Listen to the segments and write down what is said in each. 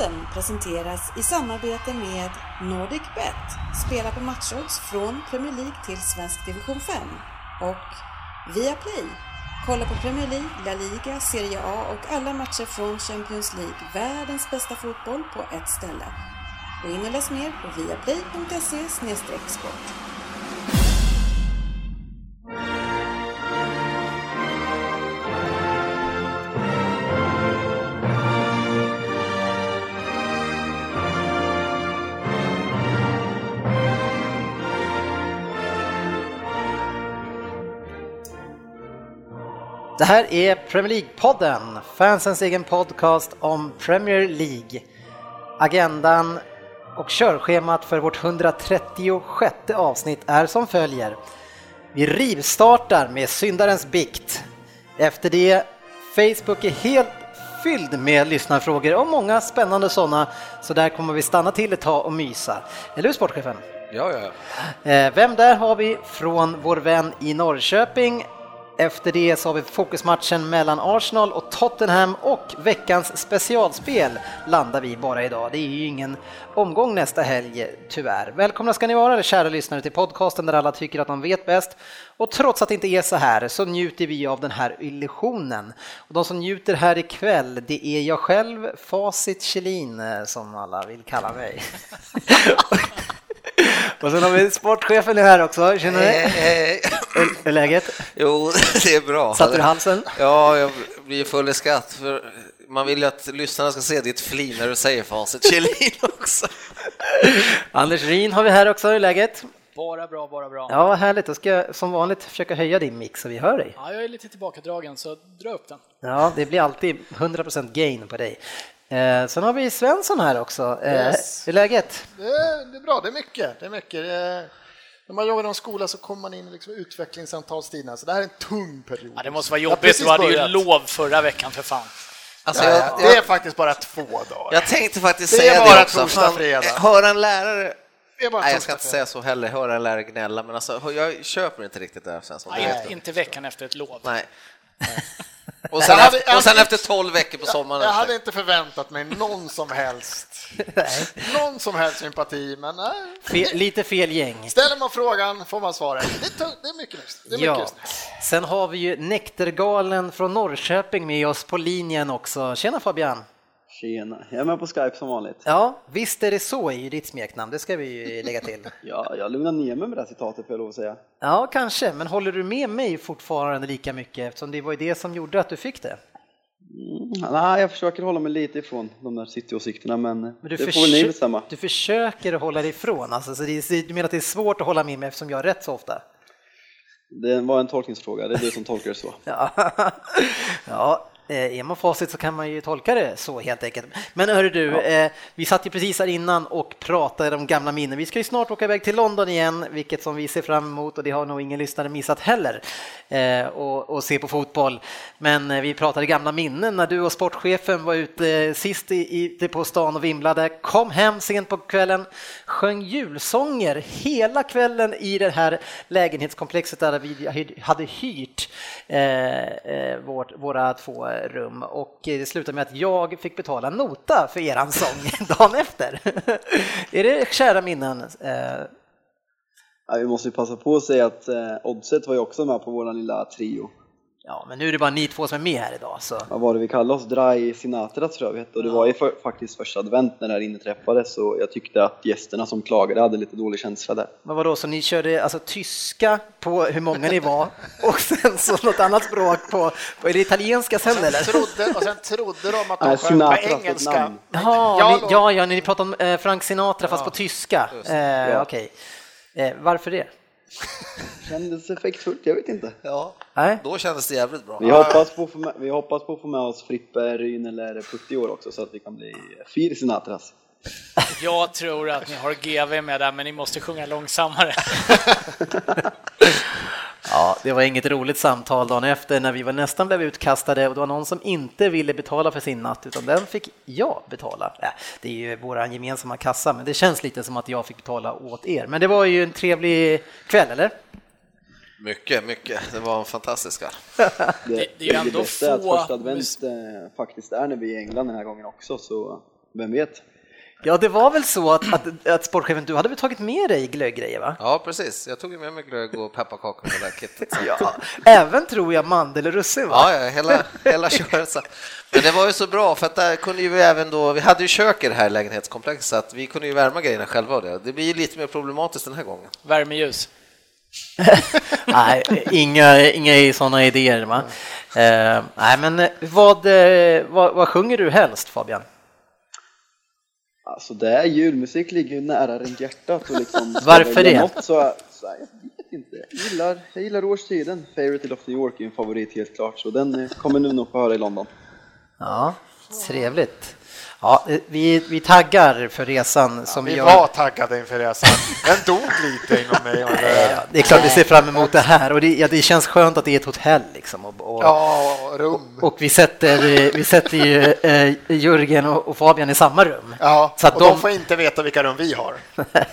Podden presenteras i samarbete med NordicBet. Spela på matchodds från Premier League till svensk division 5. Och Viaplay. Kolla på Premier League, La Liga, Serie A och alla matcher från Champions League. Världens bästa fotboll på ett ställe. Gå in och läs mer på viaplay.se sport. Det här är Premier League-podden, fansens egen podcast om Premier League. Agendan och körschemat för vårt 136 avsnitt är som följer. Vi rivstartar med syndarens bikt. Efter det, Facebook är helt fylld med lyssnarfrågor och många spännande sådana, så där kommer vi stanna till ett tag och mysa. Eller hur sportchefen? Ja, ja. Eh, vem där har vi från vår vän i Norrköping, efter det så har vi fokusmatchen mellan Arsenal och Tottenham och veckans specialspel landar vi bara idag. Det är ju ingen omgång nästa helg tyvärr. Välkomna ska ni vara kära lyssnare till podcasten där alla tycker att de vet bäst. Och trots att det inte är så här så njuter vi av den här illusionen. Och de som njuter här ikväll det är jag själv, Facit Kjellin som alla vill kalla mig. Och sen har vi sportchefen här också, känner du? Hej, Hur är läget? Jo, det är bra. Satt du i halsen? Ja, jag blir full i skratt. För man vill ju att lyssnarna ska se ditt flin när du säger facit Kjellin också. Anders Rin har vi här också, hur är läget? Bara bra, bara bra. Ja, härligt. Då ska jag som vanligt försöka höja din mix så vi hör dig. Ja, jag är lite tillbakadragen, så dra upp den. Ja, det blir alltid 100% gain på dig. Eh, sen har vi Svensson här också. Eh, yes. Hur är läget? Det är, det är, bra, det är mycket. Det är mycket. Det är, när man jobbar i en skola så kommer man in i liksom utvecklingssamtalstiderna, så det här är en tung period. Ja, det måste vara jobbigt, du hade ju lov förra veckan för fan. Alltså, ja, jag, det är faktiskt bara två dagar. Jag tänkte faktiskt säga det, det också. Torsdag, fredag. Höra en lärare Nej, jag ska inte säga så heller, höra en lärare gnälla, men alltså, jag köper inte riktigt det. Sen, Nej, inte veckan efter ett lov. Nej. Och sen, hade, efter, och sen efter 12 veckor på sommaren. Jag, jag hade inte förväntat mig någon som helst någon som helst sympati, men nej. Fel, lite fel gäng. Ställer man frågan får man svaret. Det är, det är mycket nyss. Ja. mycket Sen har vi ju Nektergalen från Norrköping med oss på linjen också. Tjena Fabian! Tjena, jag är med på Skype som vanligt. Ja, visst är det så i ditt smeknamn, det ska vi ju lägga till. ja, jag lugnar ner mig med det här citatet får jag lov att säga. Ja, kanske, men håller du med mig fortfarande lika mycket eftersom det var ju det som gjorde att du fick det? Mm, nej, jag försöker hålla mig lite ifrån de där cityåsikterna, men, men det får väl ni bestämma. Du försöker hålla dig ifrån, alltså, så det, du menar att det är svårt att hålla med mig eftersom jag har rätt så ofta? Det var en tolkningsfråga, det är du som tolkar det så. ja. ja, är man facit så kan man ju tolka det så helt enkelt. Men hörru du, ja. eh, vi satt ju precis här innan och pratade om gamla minnen. Vi ska ju snart åka iväg till London igen, vilket som vi ser fram emot och det har nog ingen lyssnare missat heller, eh, och, och, se på fotboll. Men eh, vi pratade gamla minnen när du och sportchefen var ute sist i, i, på stan och vimlade, kom hem sent på kvällen, sjöng julsånger hela kvällen i det här lägenhetskomplexet där vi hade hyrt eh, eh, vårt, våra två rum och det slutade med att jag fick betala nota för eran sång dagen efter. är det kära minnen? Eh? Ja, vi måste ju passa på att säga att eh, Oddset var ju också med på våran lilla trio. Ja, men nu är det bara ni två som är med här idag. Så. Vad var det vi kallade oss? Dry Sinatra tror jag vi hette och det ja. var ju för, faktiskt första advent när det här inne träffades så jag tyckte att gästerna som klagade hade lite dålig känsla där. Men vadå, så ni körde alltså tyska på hur många ni var och sen så något annat språk på, på är det italienska sen och eller? Trodde, och sen trodde de att de sjöng på engelska. Jaha, ni, ja, ja, ni pratade om eh, Frank Sinatra fast ja. på tyska. Eh, ja. Okej, okay. eh, varför det? Kändes effektfullt, jag vet inte. Ja, Nej. då kändes det jävligt bra. Vi hoppas på, med, vi hoppas på att få med oss Frippe, Ryn eller Putti år också så att vi kan bli fyra Sinatras. Jag tror att ni har GV med där, men ni måste sjunga långsammare. Ja, det var inget roligt samtal dagen efter när vi var nästan blev utkastade och det var någon som inte ville betala för sin natt utan den fick jag betala. Äh, det är ju vår gemensamma kassa, men det känns lite som att jag fick betala åt er. Men det var ju en trevlig kväll, eller? Mycket, mycket. Det var en fantastisk kväll. det, det, är ju ändå det bästa få... att första advent eh, faktiskt är när vi är i England den här gången också, så vem vet? Ja, det var väl så att, att, att sportchefen, du hade väl tagit med dig glöggrejer va? Ja, precis. Jag tog med mig glögg och pepparkakor på det där kittet. ja, även tror jag mandelrussin va? Ja, ja hela, hela köret. Men det var ju så bra för att där kunde ju vi även då, vi hade ju kök i det här lägenhetskomplexet så att vi kunde ju värma grejerna själva och det. Det blir ju lite mer problematiskt den här gången. Värmeljus. nej, inga, inga sådana idéer va? Uh, nej, men vad, eh, vad, vad sjunger du helst Fabian? Alltså det är julmusik ligger ju nära runt hjärtat och liksom Varför det? Något, så, så, jag vet inte. Jag gillar, jag gillar årstiden. Favorite of the York är en favorit helt klart så den kommer nu nog få höra i London. Ja, trevligt. Ja, vi, vi taggar för resan som ja, vi gör... var taggade inför resan. Den dog lite inom mig. Det... det är klart vi ser fram emot det här och det, ja, det känns skönt att det är ett hotell liksom. Och, och ja, rum. Och, och, vi sätter, vi sätter ju eh, Jörgen och, och, Fabian i samma rum. Ja, så att och de... de får inte veta vilka rum vi har.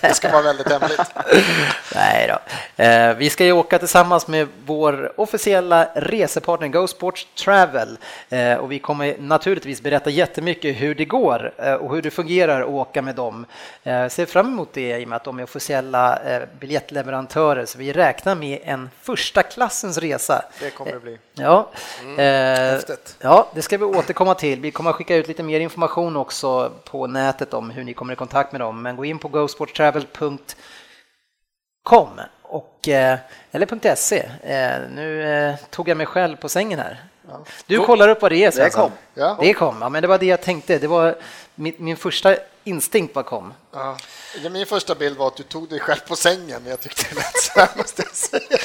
Det ska vara väldigt hemligt. Nej då. Eh, vi ska ju åka tillsammans med vår officiella resepartner Go Sports Travel eh, och vi kommer naturligtvis berätta jättemycket hur det går går eh, och hur det fungerar att åka med dem. Jag eh, ser fram emot det i och med att de är officiella eh, biljettleverantörer så vi räknar med en första klassens resa. Det kommer det bli. Ja, mm, ja det ska vi återkomma till. Vi kommer att skicka ut lite mer information också på nätet om hur ni kommer i kontakt med dem, men gå in på gosporttravel.com och, eller .se. Nu tog jag mig själv på sängen här. Du kollar upp vad det är Det kom. Ja. Det kom, ja, men det var det jag tänkte. Det var min, min första instinkt var kom. Ja. Min första bild var att du tog dig själv på sängen, jag tyckte det lät så här, måste jag säga.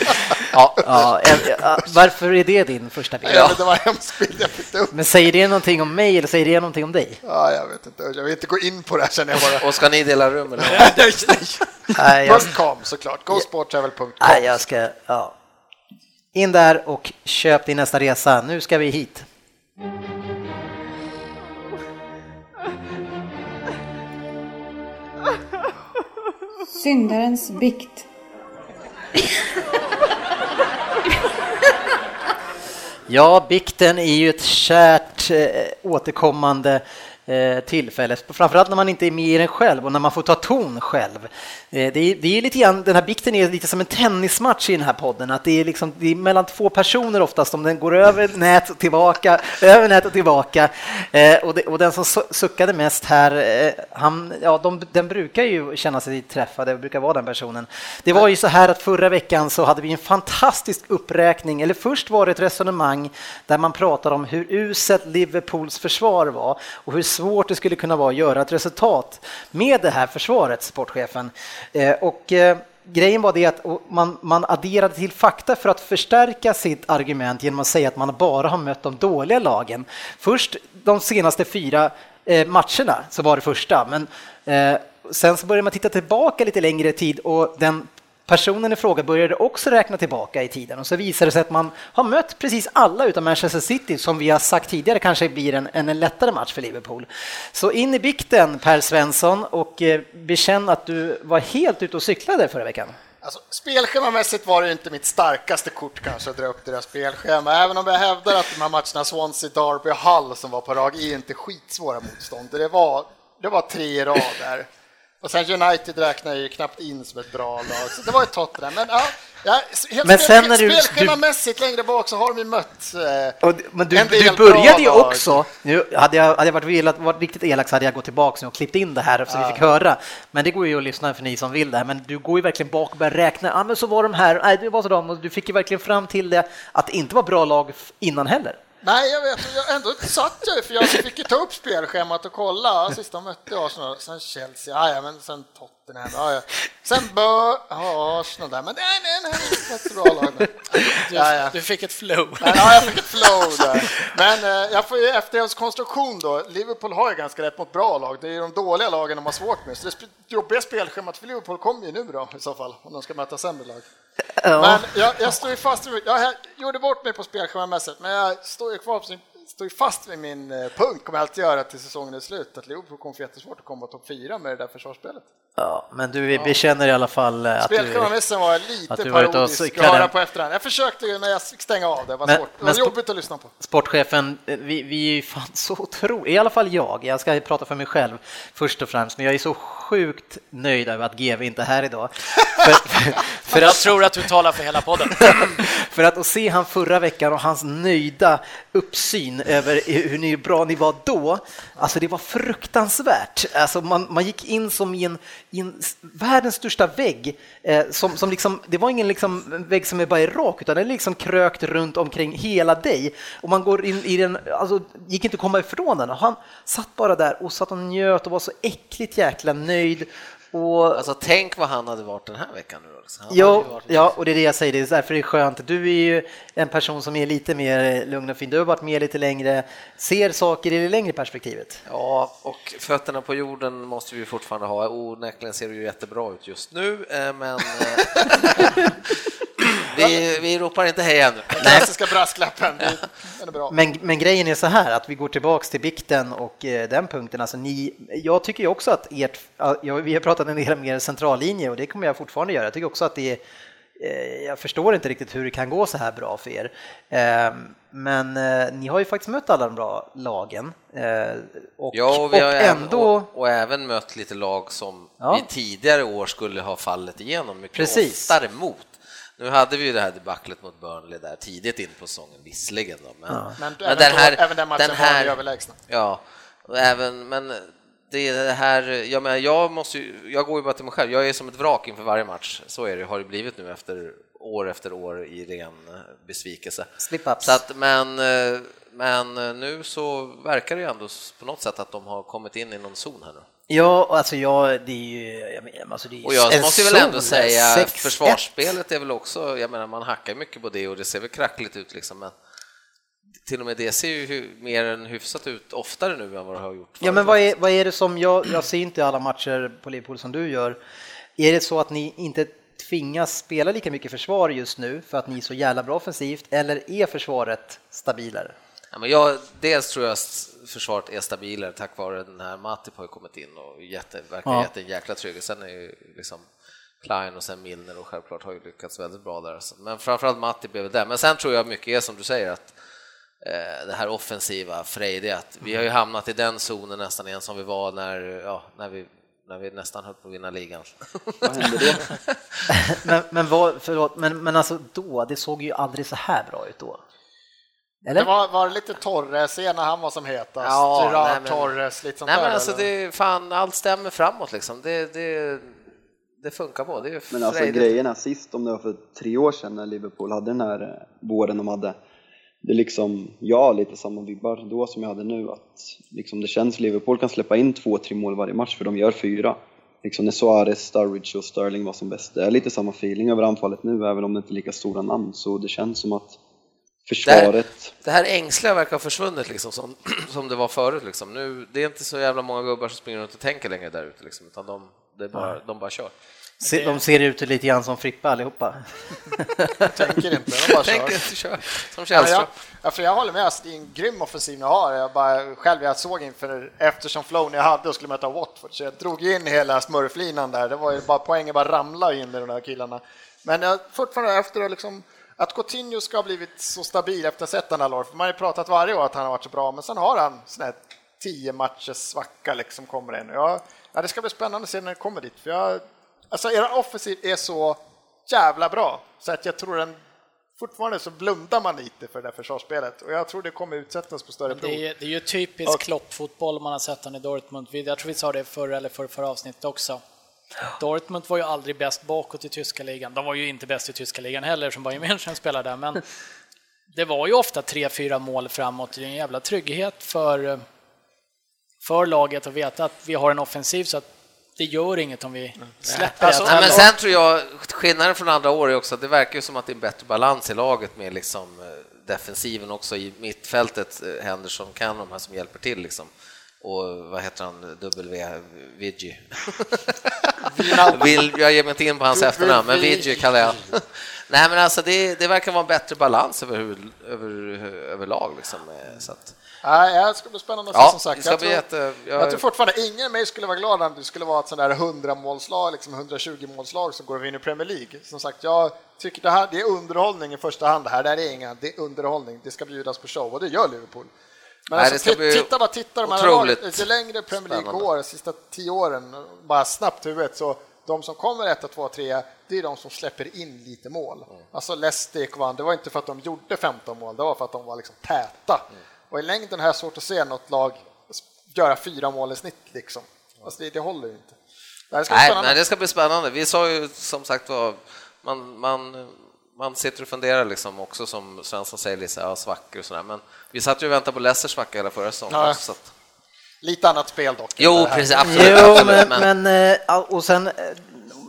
Ja, ja, varför är det din första bild? Ja, det var en hemsk bild jag fick upp. Men säger det någonting om mig eller säger det någonting om dig? Ja, jag vet inte, jag vill inte gå in på det här känner jag bara. Och ska ni dela rum eller? nej, nej. nej jag... .com såklart, gosporttravel.com. Nej, jag ska, ja. In där och köp din nästa resa. Nu ska vi hit. Syndarens bikt. Ja, bikten är ju ett kärt eh, återkommande Eh, tillfälle, framförallt när man inte är med i den själv och när man får ta ton själv. Eh, det är, det är lite grann, den här bikten är lite som en tennismatch i den här podden, att det är, liksom, det är mellan två personer oftast, om den går över nät och tillbaka, över nät och tillbaka. Eh, och, det, och, den som suckade mest här, han, ja, de, den brukar ju känna sig träffad, det brukar vara den personen. Det var ju så här att förra veckan så hade vi en fantastisk uppräkning, eller först var det ett resonemang där man pratade om hur uselt Liverpools försvar var och hur svårt det skulle kunna vara att göra ett resultat med det här försvaret, sportchefen. Eh, och eh, grejen var det att man, man adderade till fakta för att förstärka sitt argument genom att säga att man bara har mött de dåliga lagen. Först de senaste fyra eh, matcherna så var det första, men eh, sen så började man titta tillbaka lite längre tid och den Personen i fråga började också räkna tillbaka i tiden och så visade det sig att man har mött precis alla utom Manchester City som vi har sagt tidigare kanske blir en, en lättare match för Liverpool. Så in i bikten Per Svensson och eh, bekänn att du var helt ute och cyklade förra veckan. Alltså, spelschemamässigt var det inte mitt starkaste kort kanske att dra upp deras spelschema, även om jag hävdar att de här matcherna Swansea, Derby och Hull som var på rad är inte skitsvåra motstånd. Det var, det var tre i rad där. Och sen United räknar ju knappt in som ett bra lag, så det var ett Tottenham. Men, ja, ja, helt men sen när du, spelschemamässigt du... längre bak så har de ju mött eh, och, Men du, du började ju också, nu hade jag, hade jag varit, velat, varit riktigt elak så hade jag gått tillbaka och klippt in det här så ja. vi fick höra. Men det går ju att lyssna för ni som vill det här, men du går ju verkligen bak och börjar räkna, ja men så var de här, nej det var så de, och du fick ju verkligen fram till det att det inte var bra lag innan heller. Nej, jag vet, jag ändå satt jag för jag fick ju ta upp spelschemat och kolla. Sist de mötte Arsenal, sen Chelsea, ja, men sen Tottenham, ja, ja. sen bör, ja, Arsenal där, men nej, nej, nej, det är ett bra lag nu. Ja, ja. Du fick ett flow. Ja, jag fick ett flow där. Men eh, jag får ju efter konstruktion då, Liverpool har ju ganska rätt mot bra lag, det är ju de dåliga lagen de har svårt med, så det jobbiga spelschemat för Liverpool kommer ju nu då i så fall, om de ska möta sämre lag. Ja. Men jag, jag står ju fast, jag gjorde bort mig på spelschemamässigt, men jag står ju kvar på står ju fast vid min eh, punkt, kommer jag alltid göra till säsongen är slut, att Liverpool kommer få jättesvårt att komma topp fyra med det där försvarsspelet. Ja, men du bekänner i alla fall eh, att du... Spelkompromissen var att lite du varit och parodisk att på efterhand. Jag försökte ju när jag fick stänga av, det var Men- svårt. Det var jobbigt att lyssna på. Sportchefen, eh, vi, vi är ju fan så otroligt, i alla fall jag, jag ska prata för mig själv först och främst, men jag är så sjukt nöjd över att GV inte är här idag. för, för, för Jag att, tror att du talar för hela podden. för att, att se han förra veckan och hans nöjda uppsyn över hur ni, bra ni var då, alltså det var fruktansvärt. Alltså man, man gick in som i en, i en världens största vägg. Eh, som, som liksom, det var ingen liksom vägg som är bara är rak, utan den är liksom krökt runt omkring hela dig. Och man går in i den, alltså gick inte att komma ifrån den. Och han satt bara där och satt och njöt och var så äckligt jäkla nöjd. Och Alltså tänk vad han hade varit den här veckan nu också. Han hade ju Ja, varit- ja, och det är det jag säger, det är därför det är skönt. Du är ju en person som är lite mer lugn och fin, du har varit med lite längre, ser saker i det längre perspektivet. Ja, och fötterna på jorden måste vi fortfarande ha. Onekligen ser det ju jättebra ut just nu, eh, men eh, vi, vi ropar inte hej ännu. Klassiska brasklappen, den är bra. Men, men grejen är så här att vi går tillbaks till bikten och eh, den punkten. Alltså ni, jag tycker ju också att ert, vi har pratat en del om er centrallinje och det kommer jag fortfarande göra. Jag tycker också att det är, eh, jag förstår inte riktigt hur det kan gå så här bra för er. Eh, Men eh, ni har ju faktiskt mött alla de bra lagen. Och, Ja, och vi har och även, ändå... och, och även mött lite lag som Ja. vi tidigare år skulle ha fallit igenom mycket Precis. oftare mot. Nu hade vi ju det här debaclet mot Burnley där tidigt in på säsongen, visserligen då, men, Ja. Men, men även, den då, här, även den matchen den var här, ni överlägsna. Ja, och även, men det är det här, jag menar, jag måste ju, jag går ju bara till mig själv, jag är som ett vrak inför varje match, så är det, har det blivit nu efter år efter år i ren eh, besvikelse. Så att, men, eh, men nu så verkar det ju ändå på något sätt att de har kommit in i någon zon här nu. Ja, alltså jag, det är ju... Jag menar, alltså det är Och jag måste väl ändå säga, 6-1. försvarsspelet är väl också, jag menar man hackar mycket på det och det ser väl krackligt ut liksom, men till och med det ser ju mer än hyfsat ut oftare nu än vad det har gjort Ja, förut. men vad är, vad är det som, jag, jag ser inte alla matcher på Liverpool som du gör. Är det så att ni inte tvingas spela lika mycket försvar just nu för att ni är så jävla bra offensivt, eller är försvaret stabilare? Ja, men jag, dels tror jag att försvaret är stabilare tack vare den här Matip har ju kommit in och jätte, verkar Ja. gett en jäkla trygghet. Sen är ju liksom Klein och sen Milner och självklart har ju lyckats väldigt bra där. Men framförallt Matip är väl där. Men sen tror jag mycket är som du säger att eh, det här offensiva frejdiga, att vi har ju hamnat i den zonen nästan igen som vi var när, ja, när, vi, när vi nästan höll på att vinna ligan. Vad hände då? Men, men, vad, förlåt, men, men alltså då, det såg ju aldrig så här bra ut då. Eller? Det var, var det lite Torres igen när han var som hetast? Ja, Gerard, nej, men- Torres, lite sånt Nej där? men alltså eller? det är fan, allt stämmer framåt liksom. Det, det, det funkar på. Det är Men alltså är sist, om det var för tre år sedan när Liverpool hade den här eh, våren de hade, det är liksom, ja, lite samma vibbar då som jag hade nu, att liksom det känns Liverpool kan släppa in två, tre mål varje match för de gör fyra. Liksom när Suarez, Sturridge och Sterling var som bäst. Det är lite samma feeling över anfallet nu, även om det inte är lika stora namn, så det känns som att försvaret Det här ängsliga verkar ha försvunnit liksom, som, som det var förut. Liksom. Nu, det är inte så jävla många gubbar som springer runt och tänker längre där ute, liksom, utan de, det är bara, de bara kör. Se- De ser ut lite grann som Frippa allihopa. tänker inte, de bara Tänk kör. kör, som Ja, Källström. jag, ja, för jag håller med, alltså, det är en grym offensiv ni har. Jag bara, själv jag såg inför, eftersom flow ni hade och skulle möta Watford, så jag drog in hela smurflinan där. Det var ju bara poängen bara ramla in i de där killarna. Men jag, fortfarande efter att liksom, att Coutinho ska ha blivit så stabil efter att ha sett den här år, för man har ju pratat varje år att han har varit så bra, men sen har han sån här tio matchers svacka liksom kommer in. Ja, ja, det ska bli spännande att se när det kommer dit, för jag, alltså era offensiv är så jävla bra, så att jag tror den fortfarande så blundar man lite för det där försvarsspelet och jag tror det kommer utsättas på större prov. Det är, det är ju typisk Och- Klopp-fotboll man har sett han i Dortmund. Jag tror vi sa det förra eller förra, förra avsnittet också. Dortmund var ju aldrig bäst bakåt i tyska ligan. De var ju inte bäst i tyska ligan heller som Bayern München spelade där, men det var ju ofta tre, fyra mål framåt. Det är en jävla trygghet för, för laget att veta att vi har en offensiv så att det gör inget om vi släpper Alltså, men Att- sen tror jag, skillnaden från andra år är också att det verkar ju som att det är en bättre balans i laget med liksom eh, defensiven också i mittfältet, eh, Henderson kan de här som hjälper till liksom. Och vad heter han, W, Viggy? Vill, jag ger mig inte in på hans efternamn, men vi- Viggy kallar jag Nej, men alltså det, det verkar vara en bättre balans över, över, överlag. Liksom, eh, så att, Nej, det ska bli spännande att se ja, som sagt. Jag tror, jätte, jag, jag tror fortfarande ingen av mig skulle vara glad om det skulle vara ett sånt där 100 målslag, liksom 120 målslag som går och vinner Premier League. Som sagt, jag tycker det här det är underhållning i första hand. Det här, det här är inga, det är underhållning. Det ska bjudas på show och det gör Liverpool. Men Nej, alltså, ska bli titta bara, titta de här lagen. Ju längre Premier League spännande. går, de sista tio åren, bara snabbt huvudet, så de som kommer ett, två, tre, det är de som släpper in lite mål. Mm. Alltså Leicester vann, det var inte för att de gjorde 15 mål, det var för att de var liksom täta. Mm. Och i längden har jag svårt att se något lag göra fyra mål i snitt liksom. Alltså det, det håller ju inte. Det här ska bli nej, nej, det ska bli spännande. Vi sa ju som sagt var, man, man, man sitter och funderar liksom också som Svensson säger, lite, ja, svackor och sådär. Men vi satt ju och väntade på Leicesters svacka hela förra säsongen. Ja. Så att, Lite annat spel dock. jo, precis, absolut. Jo, absolut men, men, eh, och sen eh,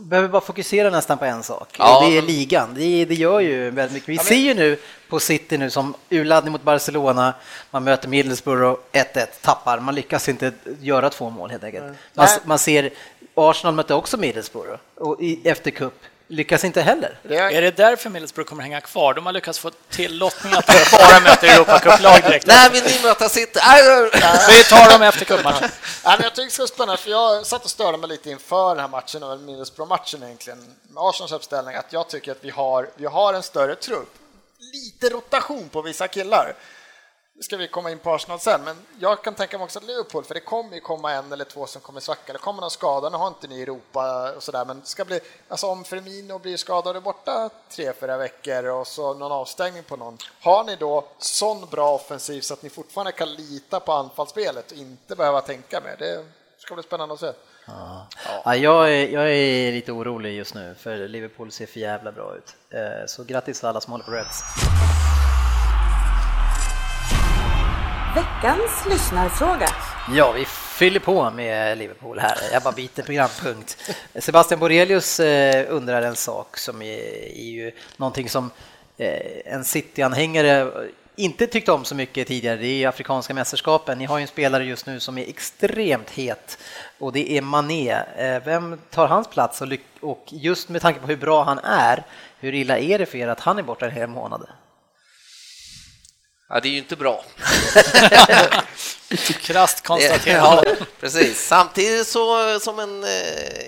behöver vi bara fokusera nästan på en sak. Ja, det är ligan. Det, det gör ju väldigt mycket. Vi ser ju nu på City nu som urladdning mot Barcelona. Man möter Middlesbrough 1-1, tappar. Man lyckas inte göra två mål helt enkelt. Man, Nej. man ser Arsenal mötte också Middlesbrough och i, efter cup. Lyckas inte heller. Det är, Är det därför Middlesbrough kommer hänga kvar? De har lyckats få till lottningen att de bara möter Europacuplag direkt. Nej, vill ni möta City? Vi tar dem efter cupmatchen. Jag tycker det ska bli spännande, för jag satt och störde mig lite inför den här matchen, och Middlesbrough-matchen egentligen, med Arsenals uppställning, att jag tycker att vi har, vi har en större trupp. Lite rotation på vissa killar. Ska vi komma in på Arsenal sen, men jag kan tänka mig också att Liverpool, för det kommer ju komma en eller två som kommer svacka, det kommer någon skada, nu har inte ni Europa och sådär, men det ska bli, alltså om Firmino blir skadad och borta tre, fyra veckor och så någon avstängning på någon, har ni då sån bra offensiv så att ni fortfarande kan lita på anfallsspelet och inte behöva tänka mer? Det ska bli spännande att se. Ja, jag, är, jag är lite orolig just nu för Liverpool ser för jävla bra ut. Eh, Så grattis alla som håller på Reds. Veckans lyssnarfråga. Ja, vi fyller på med Liverpool här. Jag bara byter programpunkt. Sebastian Borelius eh, undrar en sak som är, är ju någonting som eh, en City-anhängare inte tyckte om så mycket tidigare. Det är ju Afrikanska mästerskapen. Ni har ju en spelare just nu som är extremt het och det är Mané. Eh, vem tar hans plats? Och, och just med tanke på hur bra han är, hur illa är det för er att han är borta en hel månad? Ja, det är ju inte bra. Krasst konstaterat. Ja, precis. Samtidigt så som en eh,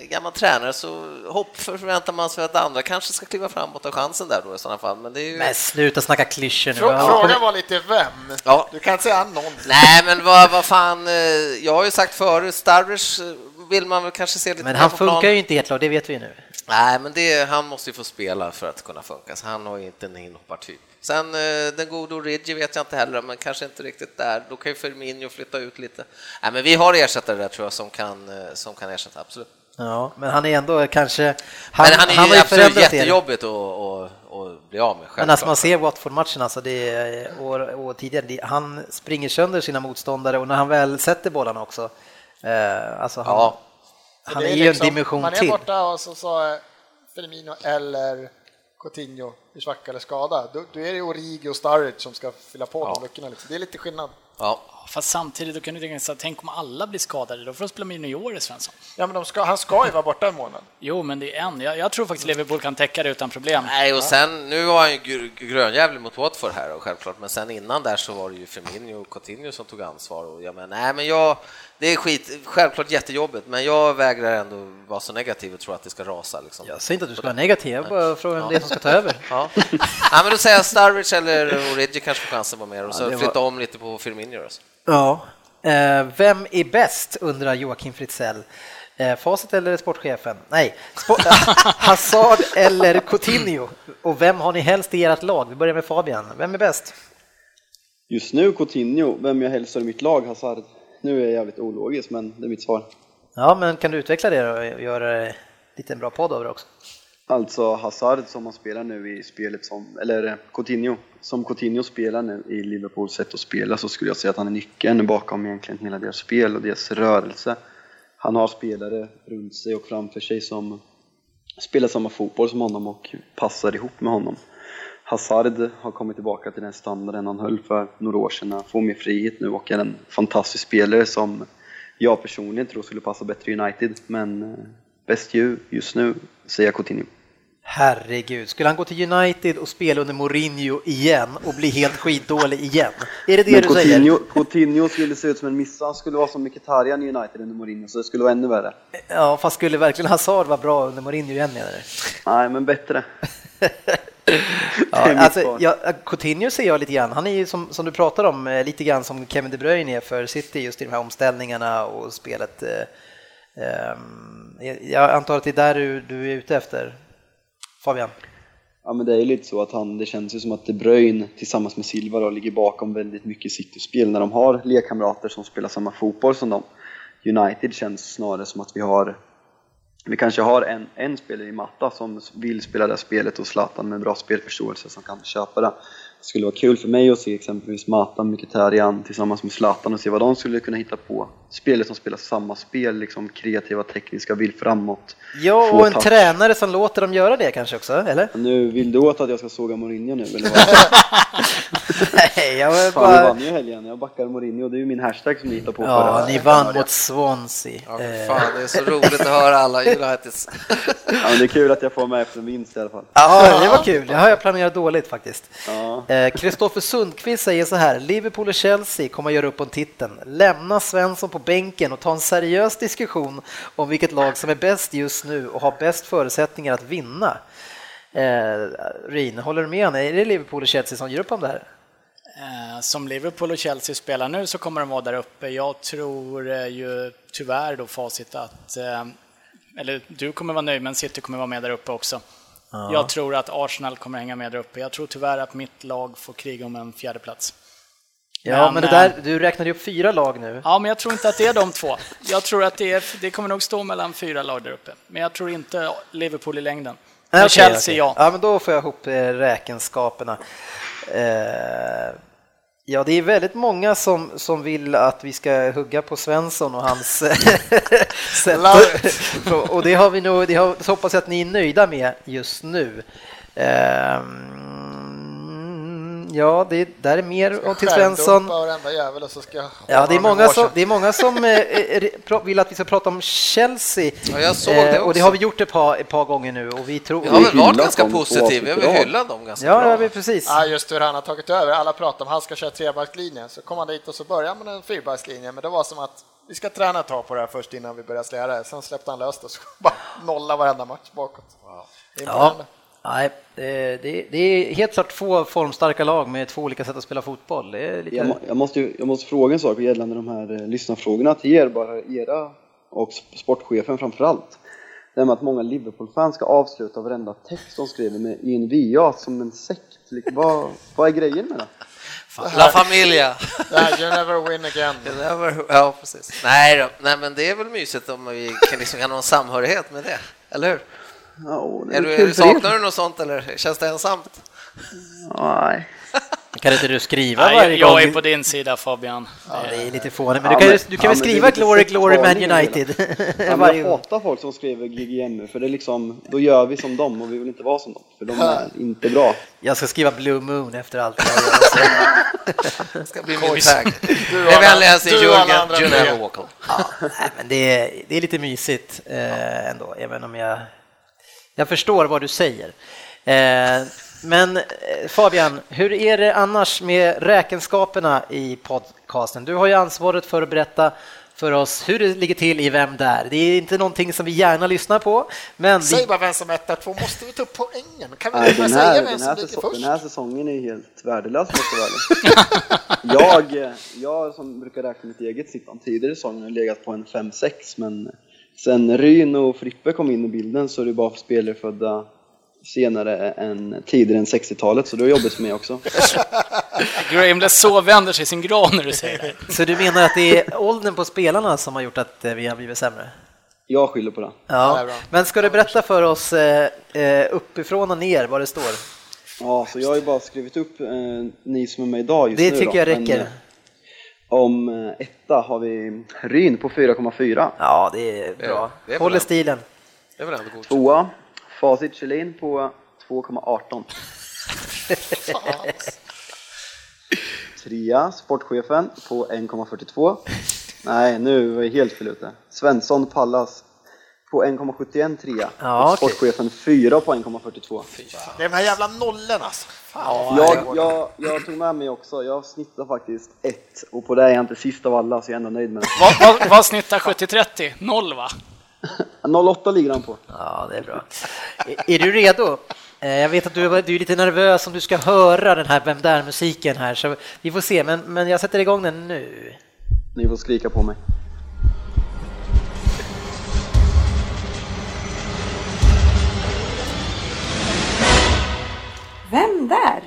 gammal tränare så hopp förväntar man sig att andra kanske ska kliva fram och ta chansen där då i sådana fall. Men det är ju... Men sluta snacka klyschor nu. Frå- Frågan var lite vem? Ja. Du kan inte säga någon. Nej, men vad, vad fan, eh, jag har ju sagt förut, Starwich eh, vill man väl kanske se lite Men han funkar ju inte i ett lag, det vet vi nu. Nej, men det, han måste ju få spela för att kunna funka, så han har ju inte en inhoppartyp. Sen eh, den gode Origi vet jag inte heller, men kanske inte riktigt där. Då kan ju Firmino flytta ut lite. Nej, men vi har ersättare där tror jag som kan, eh, som kan ersätta, absolut. Ja, men han är ändå kanske... Han, men han är har ju absolut jättejobbigt att, bli av med, Men alltså man självklart. ser Watford-matchen, alltså det är, och, och tidigare, det, han springer sönder sina motståndare och när han väl sätter bollarna också, eh, alltså han, Ja. Han Det är ju liksom- en dimension Man är till. borta och så sa Firmino eller Coutinho i svacka eller skada. Då, då är det Origi och Sturridge som ska fylla på de luckorna. Liksom. Det är lite skillnad. Ja. Fast samtidigt, då kan du tänka så här, tänk om alla blir skadade, då får de spela med juniorer, Svensson. Ja, men de ska, han ska ju vara borta en månad. Jo, men det är en. Jag, jag tror faktiskt Liverpool kan täcka det utan problem. Nej, och sen, nu var han ju gr- grönjävlig mot Watford här och självklart, men sen innan där så var det ju Firmino och Coutinho som tog ansvar och jag menar, nej men jag, det är skit, självklart jättejobbigt, men jag vägrar ändå vara så negativ och tro att det ska rasa liksom. Jag säger inte att du ska vara negativ, jag bara frågar vem det är som ska ta över. Ja. ja, men då säger jag Starwich eller Origi kanske får chansen att vara med och så det var- flytta om lite på Firmino. Alltså. Ja. Eh, vem är bäst, undrar Joakim Fritzell. Eh, facit eller sportchefen? Nej, Spo- Hazard eller Coutinho? Och vem har ni helst i ert lag? Vi börjar med Fabian. Vem är bäst? Just nu Coutinho, vem jag hälsar i mitt lag, Hazard. Nu är jag jävligt ologisk, men det är mitt svar. Ja, men kan du utveckla det och göra lite en bra podd av det också? Alltså Hazard som han spelar nu i spelet som, eller eh, Coutinho, som Coutinho spelar nu i Liverpools sätt att spela så skulle jag säga att han är nyckeln bakom egentligen hela deras spel och deras rörelse. Han har spelare runt sig och framför sig som spelar samma fotboll som honom och passar ihop med honom. Hazard har kommit tillbaka till den standarden han höll för några år sedan. Han får mer frihet nu och är en fantastisk spelare som jag personligen tror skulle passa bättre i United. Men eh, bäst ju just nu säger jag Coutinho. Herregud, skulle han gå till United och spela under Mourinho igen och bli helt skitdålig igen? Är det det Men du Coutinho, säger? Coutinho skulle se ut som en missa, han skulle vara som Mkhitaryan i United under Mourinho, så det skulle vara ännu värre. Ja, fast skulle verkligen Hazard vara bra under Mourinho igen menar du? Nej, men bättre. Ja, alltså, ja, Coutinho ser jag lite grann, han är ju som, som du pratar om, eh, lite grann som Kevin De Bruyne är för City just i de här omställningarna och spelet. eh, jag- jag antar att det är där du, du är ute efter, Fabian? Ja, men det är ju lite så att han, det känns ju som att De Bruyne tillsammans med Silva då, ligger bakom väldigt mycket City-spel när de har lekkamrater som spelar samma fotboll som dem. United känns snarare som att vi har vi kanske har en, en spelare i matta som vill spela det spelet och Zlatan med bra spelförståelse som kan köpa det. Det skulle vara kul för mig att se exempelvis Mata, Mkhitaryan tillsammans med Zlatan och se vad de skulle kunna hitta på. Spelare som spelar samma spel, liksom kreativa, tekniska, vill framåt. Ja, och en touch. tränare som låter dem göra det kanske också, eller? Nu vill du åt att jag ska såga Mourinho nu eller vad? Nej, jag var Fan, vi bara... vann ju helgen. Jag backar Mourinho. Det är ju min hashtag som ni hittar på Ja, ni vann mot Swansea. Ja, fan, det är så roligt att höra alla Uniteds. Ja, men det är kul att jag får med efter en vinst i alla fall. Ja, det var kul. Det har jag planerat dåligt faktiskt. Ja. Eh, Kristoffer Sundqvist säger så här, Liverpool och Chelsea kommer att göra upp om titeln. Lämna Svensson på bänken och ta en seriös diskussion om vilket lag som är bäst just nu och har bäst förutsättningar att vinna. Eh, Rin, håller du med? honom? Är det Liverpool och Chelsea som gör upp om det här? Eh, som Liverpool och Chelsea spelar nu så kommer de vara där uppe. Jag tror eh, ju tyvärr då facit att, eh, eller du kommer vara nöjd men City kommer vara med där uppe också. Jag tror att Arsenal kommer hänga med där uppe. Jag tror tyvärr att mitt lag får kriga om en fjärde plats. Ja, men, Men, det där, eh, du räknade upp fyra lag nu. Ja, men jag tror inte att det är de två. Jag tror att det, är, det kommer nog stå mellan fyra lag där uppe. Men jag tror inte Liverpool i längden. Men okej, Chelsea, okej. ja. Ja, men då får jag ihop eh, räkenskaperna. Eh, ja, det är väldigt många som, som vill att vi ska hugga på Svensson och hans sätt. och det har vi nog, det har, hoppas jag att ni är nöjda med just nu. Ehm, ja, det där är mer till Svensson. Skärmdumpa varenda jävel och så ska jag Ja, det är många som, det är många som eh, eh, vill att vi ska prata om Chelsea. Ja, jag såg det Eh, Och det har vi gjort ett par, ett par gånger nu och vi tror... Vi har väl varit ganska positiva, vi har hyllat dem ganska Ja, bra. ja, vi precis. Ja, just hur han har tagit över. Alla pratar om att han ska köra trebackslinje. Så kom han dit och så började med en fyrbackslinje. Men det var som att vi ska träna ett tag på det här först innan vi börjar slära det. Sen släppte han löst och så bara nolla varenda match bakåt. Ja. Nej, eh, det, det är helt klart två formstarka lag med två olika sätt att spela fotboll. Det är lite... Jag, jag, måste, jag måste fråga en sak gällande de här eh, lyssnarfrågorna till er, bara era och sp- sportchefen framför allt. Det med att många Liverpool-fans ska avsluta varenda text de skriver med i en VA som en sekt. Liksom, vad, vad är grejen med det? La Familia. Nej, you never win again. Never- Ja, precis. Nej, då. Nej, men det är väl mysigt om vi kan liksom ha någon samhörighet med det, eller hur? Ja, Är är du, är du, saknar du något sånt eller känns det ensamt? Nej. Kan inte du skriva Nej, varje jag gång? är på din sida Fabian. Ja, det är lite fånigt, men Ja, du kan, du kan ja, väl men det är skriva Glory, Glory Man i United Ja, jag hatar folk som skriver GGMU för det är liksom, då gör vi som dem och vi vill inte vara som dem för de är inte bra. Jag ska skriva Blue Moon efter allt det här. Det ska bli min tag. Du du och alla Jörgen andra You never walk alone. Ja, nej, men det, är, det är lite mysigt eh, ändå, även om jag, jag förstår vad du säger. Eh, men eh, Fabian, hur är det annars med räkenskaperna i podcasten? Du har ju ansvaret för att berätta för oss hur det ligger till i Vem där? Det är inte någonting som vi gärna lyssnar på, men Säg bara vem som är etta, två. Måste vi ta upp poängen? Kan vi Nej, bara säga här, vem den, som här ligger först? den här säsongen är helt värdelös måste jag jag, eh, jag som brukar räkna mitt eget snitt om tidigare säsonger har legat på en 5-6 men sen Ryn och Frippe kom in i bilden så är det bara för spelare födda senare än tidigare än 60-talet så det är jobbigt för mig också. Grahamless så vänder sig i sin grav när du säger det. så du menar att det är åldern på spelarna som har gjort att eh, vi har blivit sämre? Jag skyller på det. Ja, det men ska du berätta för oss eh, eh, uppifrån och ner vad det står? Ja, så jag har ju bara skrivit upp eh, ni som är med idag just Det nu tycker då. jag Men, räcker. eh, om eh, etta har vi Ryn på 4,4. Ja, det är bra. det är Håller stilen. Det är väl ändå godkänt. Tvåa, Facit Kjellin på 2,18. Trea, sportchefen på 1,42. Nej, nu var jag helt fel ute. Svensson Pallas på 1,71 trea Ja, och sportchefen 4 på 1,42. Det är de här jävla nollorna alltså. Fan. Jag, jag, jag tog med mig också, jag snittar faktiskt 1 och på det är jag inte sist av alla så jag är ändå nöjd med det. Vad, vad, vad snittar 70-30? Noll va? 08 ligger han på. Ja, det är bra. Är, är du redo? Eh, Jag vet att du, är- du är lite nervös om du ska höra den här Vem där-musiken här, så vi får se, men, men jag sätter igång den nu. Ni får skrika på mig. Vem där?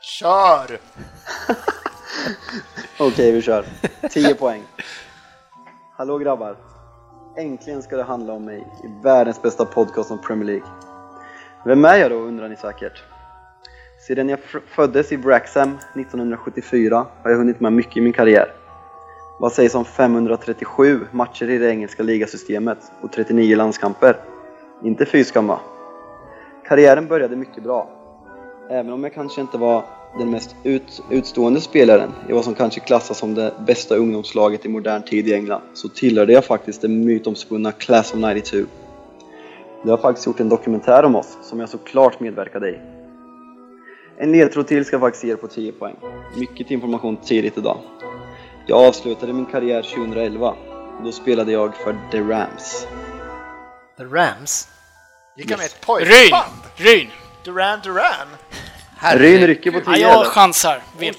Kör! Okej, vi kör. 10 poäng. Hallå grabbar. Äntligen ska det handla om mig i världens bästa podcast om Premier League. Vem är jag då undrar ni säkert. Sedan jag f- föddes i Wrexham 1974 har jag hunnit med mycket i min karriär. Vad sägs om 537 matcher i det engelska ligasystemet och 39 landskamper? Inte fy skam va? Karriären började mycket bra. Även om jag kanske inte var den mest ut, utstående spelaren i vad som kanske klassas som det bästa ungdomslaget i modern tid i England så tillhörde jag faktiskt det mytomspunna Class of 92. Det har faktiskt gjort en dokumentär om oss som jag såklart medverkade i. En ledtråd till ska jag faktiskt ge er på 10 poäng. Mycket information tidigt idag. Jag avslutade min karriär 2011. Då spelade jag för The Rams. The Rams. Gick han med ett Ryn! pojkband? Ryn! Duran Duran? Ryn rycker på 10 Ja, jag chansar. Vilt.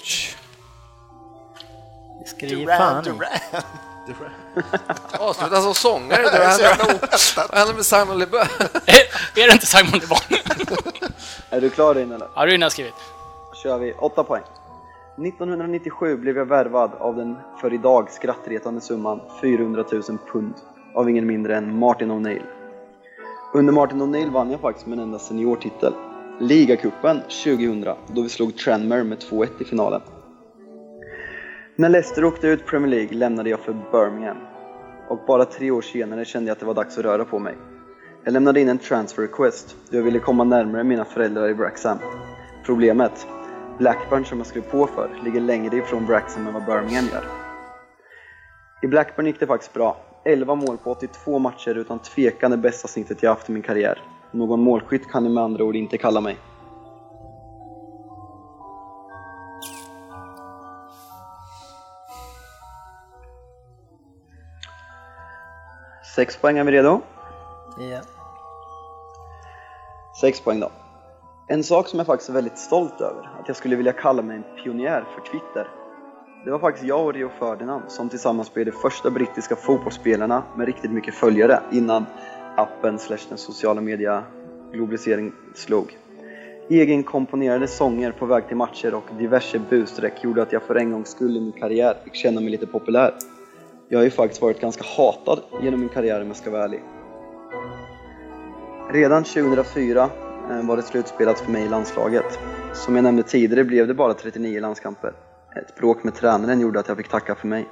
Duran. Duran? Avsluta som sångare. Det så jävla oväntat. vad hände med Simon Le Bon? Är det inte Simon Le Bon? Är du klar Ryn eller? Ja, Ryn har skrivit. kör vi 8 poäng. 1997 blev jag värvad av den för idag skrattretande summan 400 000 pund av ingen mindre än Martin O'Neill. Under Martin O'Neill vann jag faktiskt min enda seniortitel, ligacupen 2000, då vi slog Tranmere med 2-1 i finalen. När Leicester åkte ut Premier League lämnade jag för Birmingham och bara tre år senare kände jag att det var dags att röra på mig. Jag lämnade in en transfer request då jag ville komma närmare mina föräldrar i Wrexham. Problemet? Blackburn som jag skrev på för ligger längre ifrån Wrexham än vad Birmingham gör. I Blackburn gick det faktiskt bra. 11 mål på 82 matcher utan tvekan det bästa snittet jag haft i min karriär. Någon målskytt kan ni med andra ord inte kalla mig. Sex poäng, är vi redo? Ja. Sex poäng då. En sak som jag faktiskt är väldigt stolt över, att jag skulle vilja kalla mig en pionjär för Twitter. Det var faktiskt jag och Rio Ferdinand som tillsammans blev de första brittiska fotbollsspelarna med riktigt mycket följare innan appen slash den sociala media globalisering slog. Egenkomponerade sånger på väg till matcher och diverse busstreck gjorde att jag för en gångs skull i min karriär fick känna mig lite populär. Jag har ju faktiskt varit ganska hatad genom min karriär om jag ska vara ärlig. Redan 2004 eh, var det slutspelat för mig i landslaget. Som jag nämnde tidigare blev det bara 39 landskamper. Ett bråk med tränaren gjorde att jag fick tacka för mig.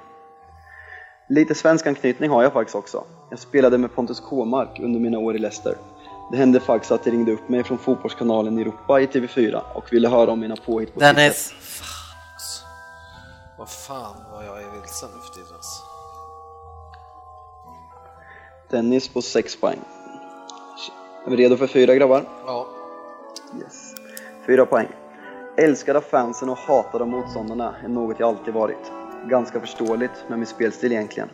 Lite svensk anknytning har jag faktiskt också. Jag spelade med Pontus Kåmark under mina år i Leicester. Det hände faktiskt att det ringde upp mig från Fotbollskanalen Europa i TV4 och ville höra om mina påhitt på Twitter. Dennis. Vad fan vad jag är vilsen nu för tiden. alltså. Dennis på 6 poäng. Är vi redo för fyra grabbar? Ja. Yes. Fyra poäng. Älskad av fansen och hatad av motståndarna är något jag alltid varit. Ganska förståeligt med min spelstil egentligen.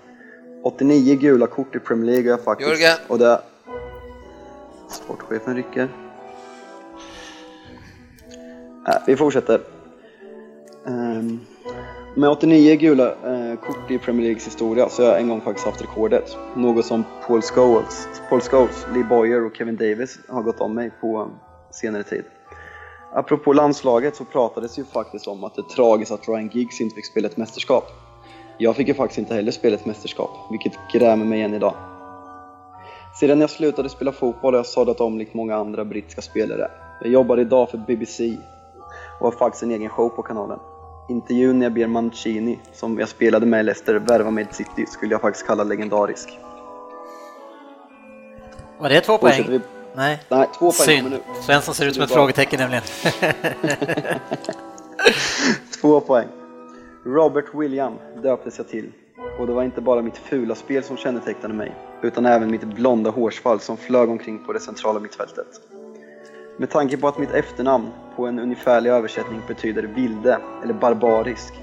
89 gula kort i Premier League har jag faktiskt. Jörgen. Och det... Sportchefen rycker. Äh, vi fortsätter. Ehm, med 89 gula eh, kort i Premier Leagues historia så har jag en gång faktiskt haft rekordet. Något som Paul Scholes, Paul Scholes, Lee Boyer och Kevin Davis har gått om mig på senare tid. Apropå landslaget så pratades ju faktiskt om att det är tragiskt att Ryan Giggs inte fick spela ett mästerskap. Jag fick ju faktiskt inte heller spela ett mästerskap, vilket grämer mig än idag. Sedan jag slutade spela fotboll har jag sadlat om likt många andra brittiska spelare. Jag jobbar idag för BBC och har faktiskt en egen show på kanalen. Intervjun när jag ber Mancini, som jag spelade med i Leicester, värva mig till City skulle jag faktiskt kalla legendarisk. Var det två poäng? Nej. Nej, två poäng kommer Synd. nu. Svensson ser ut som ett frågetecken nämligen. Två poäng. Robert William döptes jag till. Och det var inte bara mitt fula spel som kännetecknade mig. utan även mitt blonda hårsvall som flög omkring på det centrala mittfältet. Med tanke på att mitt efternamn på en ungefärlig översättning betyder vilde eller barbarisk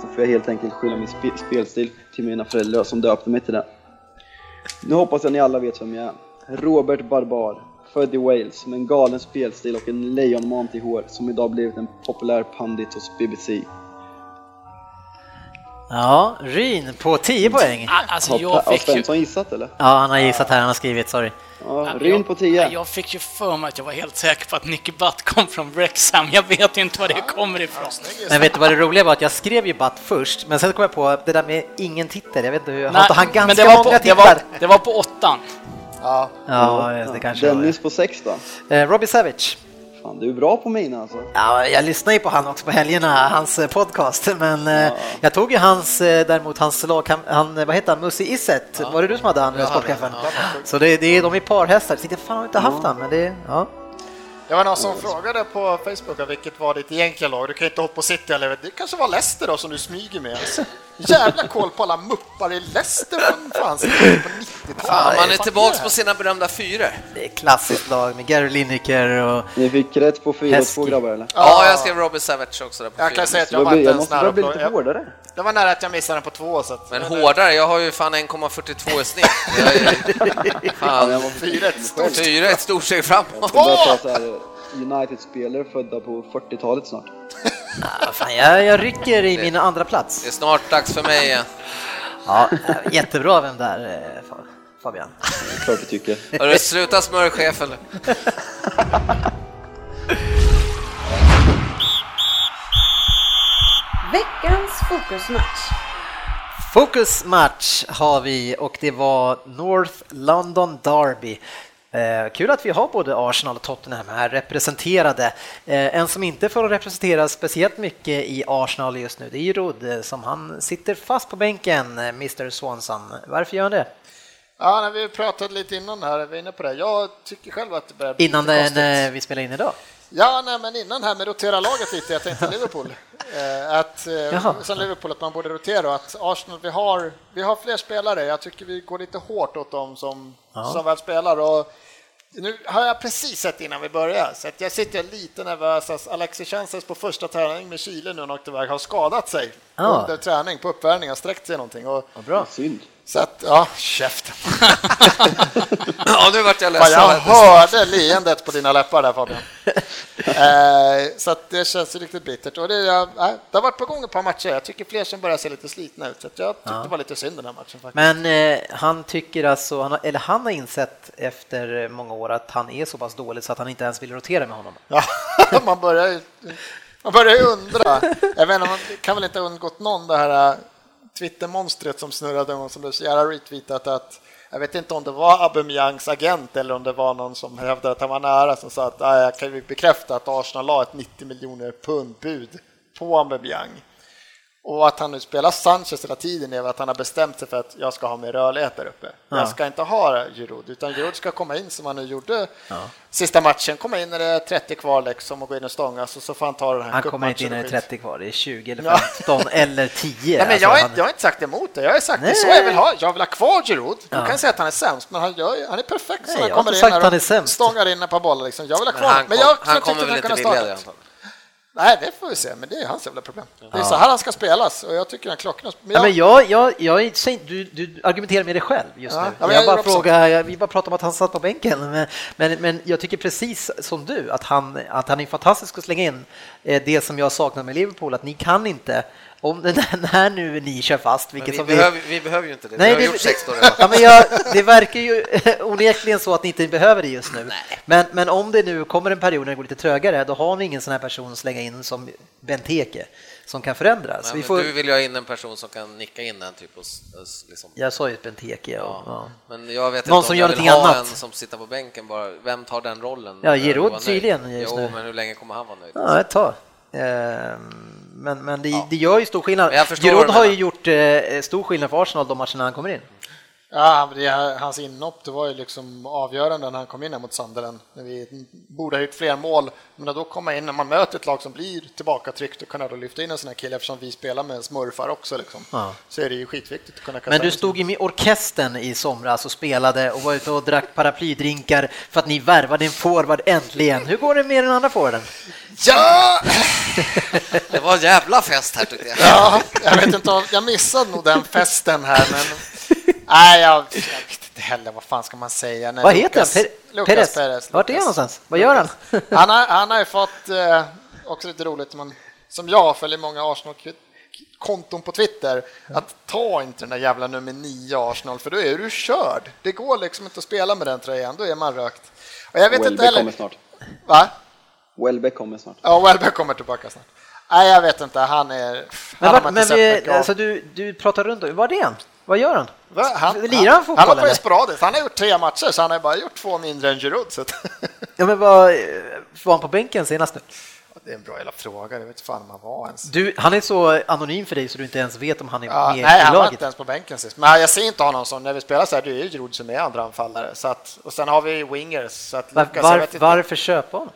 så får jag helt enkelt skylla min spe spelstil till mina föräldrar som döpte mig till det. Nu hoppas jag ni alla vet vem jag är. Robert Barbar, född i Wales med en galen spelstil och en lejonmant i hår som idag blivit en populär pandit hos BBC. Ja, Ryn på 10 poäng. Ah, Alltså, Har, jag har fick ju... Svensson gissat eller? Ja, han har gissat här, han har skrivit, sorry. Ja, Ja, Ryn jag- på 10. Jag fick ju för mig att jag var helt säker på att Nicky Butt kom från Wrexham. Jag vet inte var det kommer ifrån. Men vet du vad det roliga var? Att jag skrev ju Butt först, men sen kom jag på det där med ingen titel. Jag vet inte hur, har inte han ganska men det var, på, många det, titlar? var, det var på åttan. Ja, Ja, just det kanske var Dennis på 6 då? Eh, Robbie Savage. Fan, du är bra på mina alltså. Ja, jag lyssnar ju på han också på helgerna, hans eh, podcast, men eh, jag tog ju hans, eh, däremot hans lag, han, han, vad heter han, Musi Iset, var det du som hade han, sportchefen? Så det, det är, de är parhästar, så jag fan har inte haft han, men det, ja. Det var någon som frågade på Facebook vilket var ditt egentliga lag. Du kan inte hoppa på City eller det kanske var Leicester då som du smyger med. Alltså, jävla koll på alla muppar i Leicester. Vem fan skrev det på 90-talet? Fan, man är det på sina berömda fyror. Det är klassiskt lag med Gary Lineker och Ni fick rätt på 4 och 2 Heskey. grabbar eller? Ja, jag skrev Robbie Savage också där på Jag kan fyra. säga att jag var inte ens nära. lite hårdare. Det var nära att jag missade den på två. Så att, Men hårdare, jag har ju fan 1,42 i snitt. Jag är, fan, Fyra ett stort. fyra är ett stort steg framåt. United-spelare födda på 40-talet snart. ja, fan, jag, jag rycker i min andra plats. Det är snart dags för mig igen. Ja, jättebra vem där, eh, Fa- Fabian. Klart du tycker. Hörru, sluta smörchefen nu. Veckans fokusmatch. Fokusmatch har vi och det var North London Derby. Eh, kul att vi har både Arsenal och Tottenham här representerade. Eh, en som inte får representera speciellt mycket i Arsenal just nu, det är ju Rod eh, som han sitter fast på bänken, eh, Mr Swanson. Varför gör han det? Ja, när vi pratade lite innan här, vi var inne på det. Jag tycker själv att det börjar bli Innan lite konstigt. när vi spelar in idag? Ja, nej, men innan här med rotera laget lite, jag tänkte Liverpool. Eh, att, eh, Jaha. som Liverpool, att man borde rotera och att Arsenal, vi har, vi har fler spelare. Jag tycker vi går lite hårt åt dem som, som väl spelar. Och nu har jag precis sett innan vi börjar, så att jag sitter lite nervös. Alltså, Alexis Sanchez på första träning med Chile nu, han åkte iväg, har skadat sig Ja. under träning på uppvärmning, har sträckt sig någonting. Och, Vad bra. Synd. Så att, ja, käften. Ja, nu vart jag Fan, jag ledsen. hörde leendet på dina läppar där Fabian. eh, så att det känns riktigt bittert. Och det, jag, det har varit på gång ett par matcher. Jag tycker fler som börjar se lite slitna ut. Så att jag tyckte det var lite synd den här matchen faktiskt. Men eh, han tycker alltså, han har, eller han har insett efter många år att han är så pass dålig så att han inte ens vill rotera med honom. Ja, man börjar ju man börjar ju undra. Jag vet inte, man kan väl inte ha undgått någon det här äh, Twittermonstret som snurrade och som blev så jävla retweetat att jag vet inte om det var Aubameyangs agent eller om det var någon som hävdade att han var nära som sa att jag kan ju bekräfta att Arsenal la ett 90 miljoner pund bud på Aubameyang. Och att han nu spelar Sanchez hela tiden är att han har bestämt sig för att jag ska ha mer rörlighet där uppe. Ja. Jag ska inte ha Giroud, utan Giroud ska komma in som han nu gjorde sista matchen. Komma in när det är 30 kvar liksom och gå in och stångas och så får han ta den här Han kommer inte in när det är och skit. 30 kvar, det är 20 eller Ja. 15 eller 10. Nej, men Alltså, jag, har han- inte, jag har inte sagt emot det. Jag har sagt det är så Nej. jag vill ha. Jag vill ha kvar Giroud. Du Ja. kan säga att han är sämst, men han, gör, han är perfekt så Nej, han kommer in han och sämst. stångar in ett par bollar. Liksom. Jag vill ha Men kvar han, men jag han tyckte kommer väl inte vilja det antagligen. Nej, det får vi se, men det är hans jävla problem. Det är så här han ska spelas och jag tycker han klockan. Men Ja, jag, men jag, jag, jag, du, du argumenterar med dig själv just Ja, nu. ja, jag jag bara frågar, jag, vi bara pratar om att han satt på bänken, men, men, men jag tycker precis som du att han, att han är fantastisk att slänga in eh, det som jag saknar med Liverpool, att ni kan inte, om när, när nu ni kör fast, vilket vi, som behöver, vi behöver ju inte det. Nej, vi har det, gjort det, 16 redan. ja, men jag, det verkar ju onekligen så att ni inte behöver det just nu. Men, men om det nu kommer en period när det går lite trögare, då har ni ingen sån här person att slänga in som Benteke som kan förändras. Nej, vi får, Du vill ju ha in en person som kan nicka in den typ och, liksom. Jag sa ju Benteke. Ja. Ja. Men jag vet Någon inte som om gör jag vill ha annat. en som sitter på bänken bara. Vem tar den rollen? Ja, Giroud tydligen just jo, nu. men hur länge kommer han vara nöjd? Ja, ett tag. Ehm, Men, men det, det gör ju stor skillnad. Giroud har ju gjort eh, stor skillnad för Arsenal de matcherna han kommer in. Ja, det, hans inhopp det var ju liksom avgörande när han kom in här mot. När vi borde ha gjort fler mål, men då komma in när man möter ett lag som blir tillbakatryckt och kunna då lyfta in en sån här kille eftersom vi spelar med smurfar också liksom. Ja. Så är det ju skitviktigt att kunna kasta Men du stod i orkestern i somras och spelade och var ute och drack paraplydrinkar för att ni värvade en forward äntligen. Hur går det med den andra forwarden? Ja! Det var en jävla fest här tyckte jag. Ja, jag vet inte, jag missade nog den festen här, men Nej, jag, jag, vet inte heller. Vad fan ska man säga? Nej, Vad heter han? Per Perez? Perez? Vart är han någonstans? Vad gör han? han, har, han har ju fått, eh, också lite roligt, man, som jag följer många Arsenal-konton på Twitter, att ta inte den där jävla nummer nio Arsenal, för då är du körd. Det går liksom inte att spela med den tröjan, då är man rökt. Och jag vet Welbeck inte heller... kommer snart. Va? Welbeck kommer snart. Ja, Welbeck kommer tillbaka snart. Nej, jag vet inte. Han är... Men, han men vi, alltså, du, du pratar runt. Vad är det? Han? Vad gör han? Va? Han, Lirar han fotboll? Han har på sporadiskt. Han har gjort tre matcher, så han har bara gjort två mindre än Giroud. Så ja, men vad var han på bänken senast nu? Det är en bra jävla fråga, jag vet fan om han var ens. Du, han är så anonym för dig så du inte ens vet om han är ja, med nej, i laget. Nej, han var inte ens på bänken sist. Men jag ser inte honom som, när vi spelar så här, det är ju Giroud som är andra anfallare. Så att, och sen har vi wingers. Så att Lucas, var, varför köpa honom?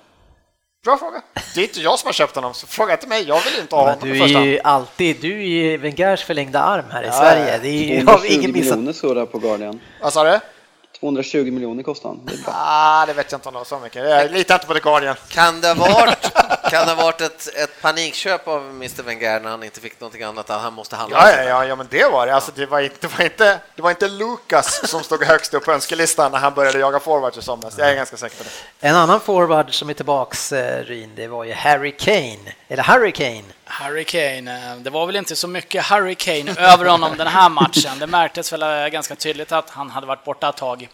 Bra fråga. Det är inte jag som har köpt honom, så fråga inte mig. Jag vill inte ha honom Du är ju alltid, du är ju Wengers förlängda arm här i ja, Sverige. Det är ju, har ingen missat. miljoner står det på Guardian. Vad sa du? 220 miljoner kostar han. Det, ah, det vet jag inte om det var så mycket. Jag litar inte på The Guardian. Kan det ha varit, kan det ha varit ett, ett panikköp av Mr Wenger när han inte fick någonting annat? Att han måste handla? Ja, ja, ja, ja, men det var det. Alltså, det, var inte, det, var inte, det var inte Lucas som stod högst upp på önskelistan när han började jaga forwards i somras. Jag är ganska säker på det. En annan forward som är tillbaks, eh, Ryn, det var ju Harry Kane. Eller Harry Kane. Harry Kane, eh, det var väl inte så mycket Harry Kane över honom den här matchen. Det märktes väl eh, ganska tydligt att han hade varit borta ett tag.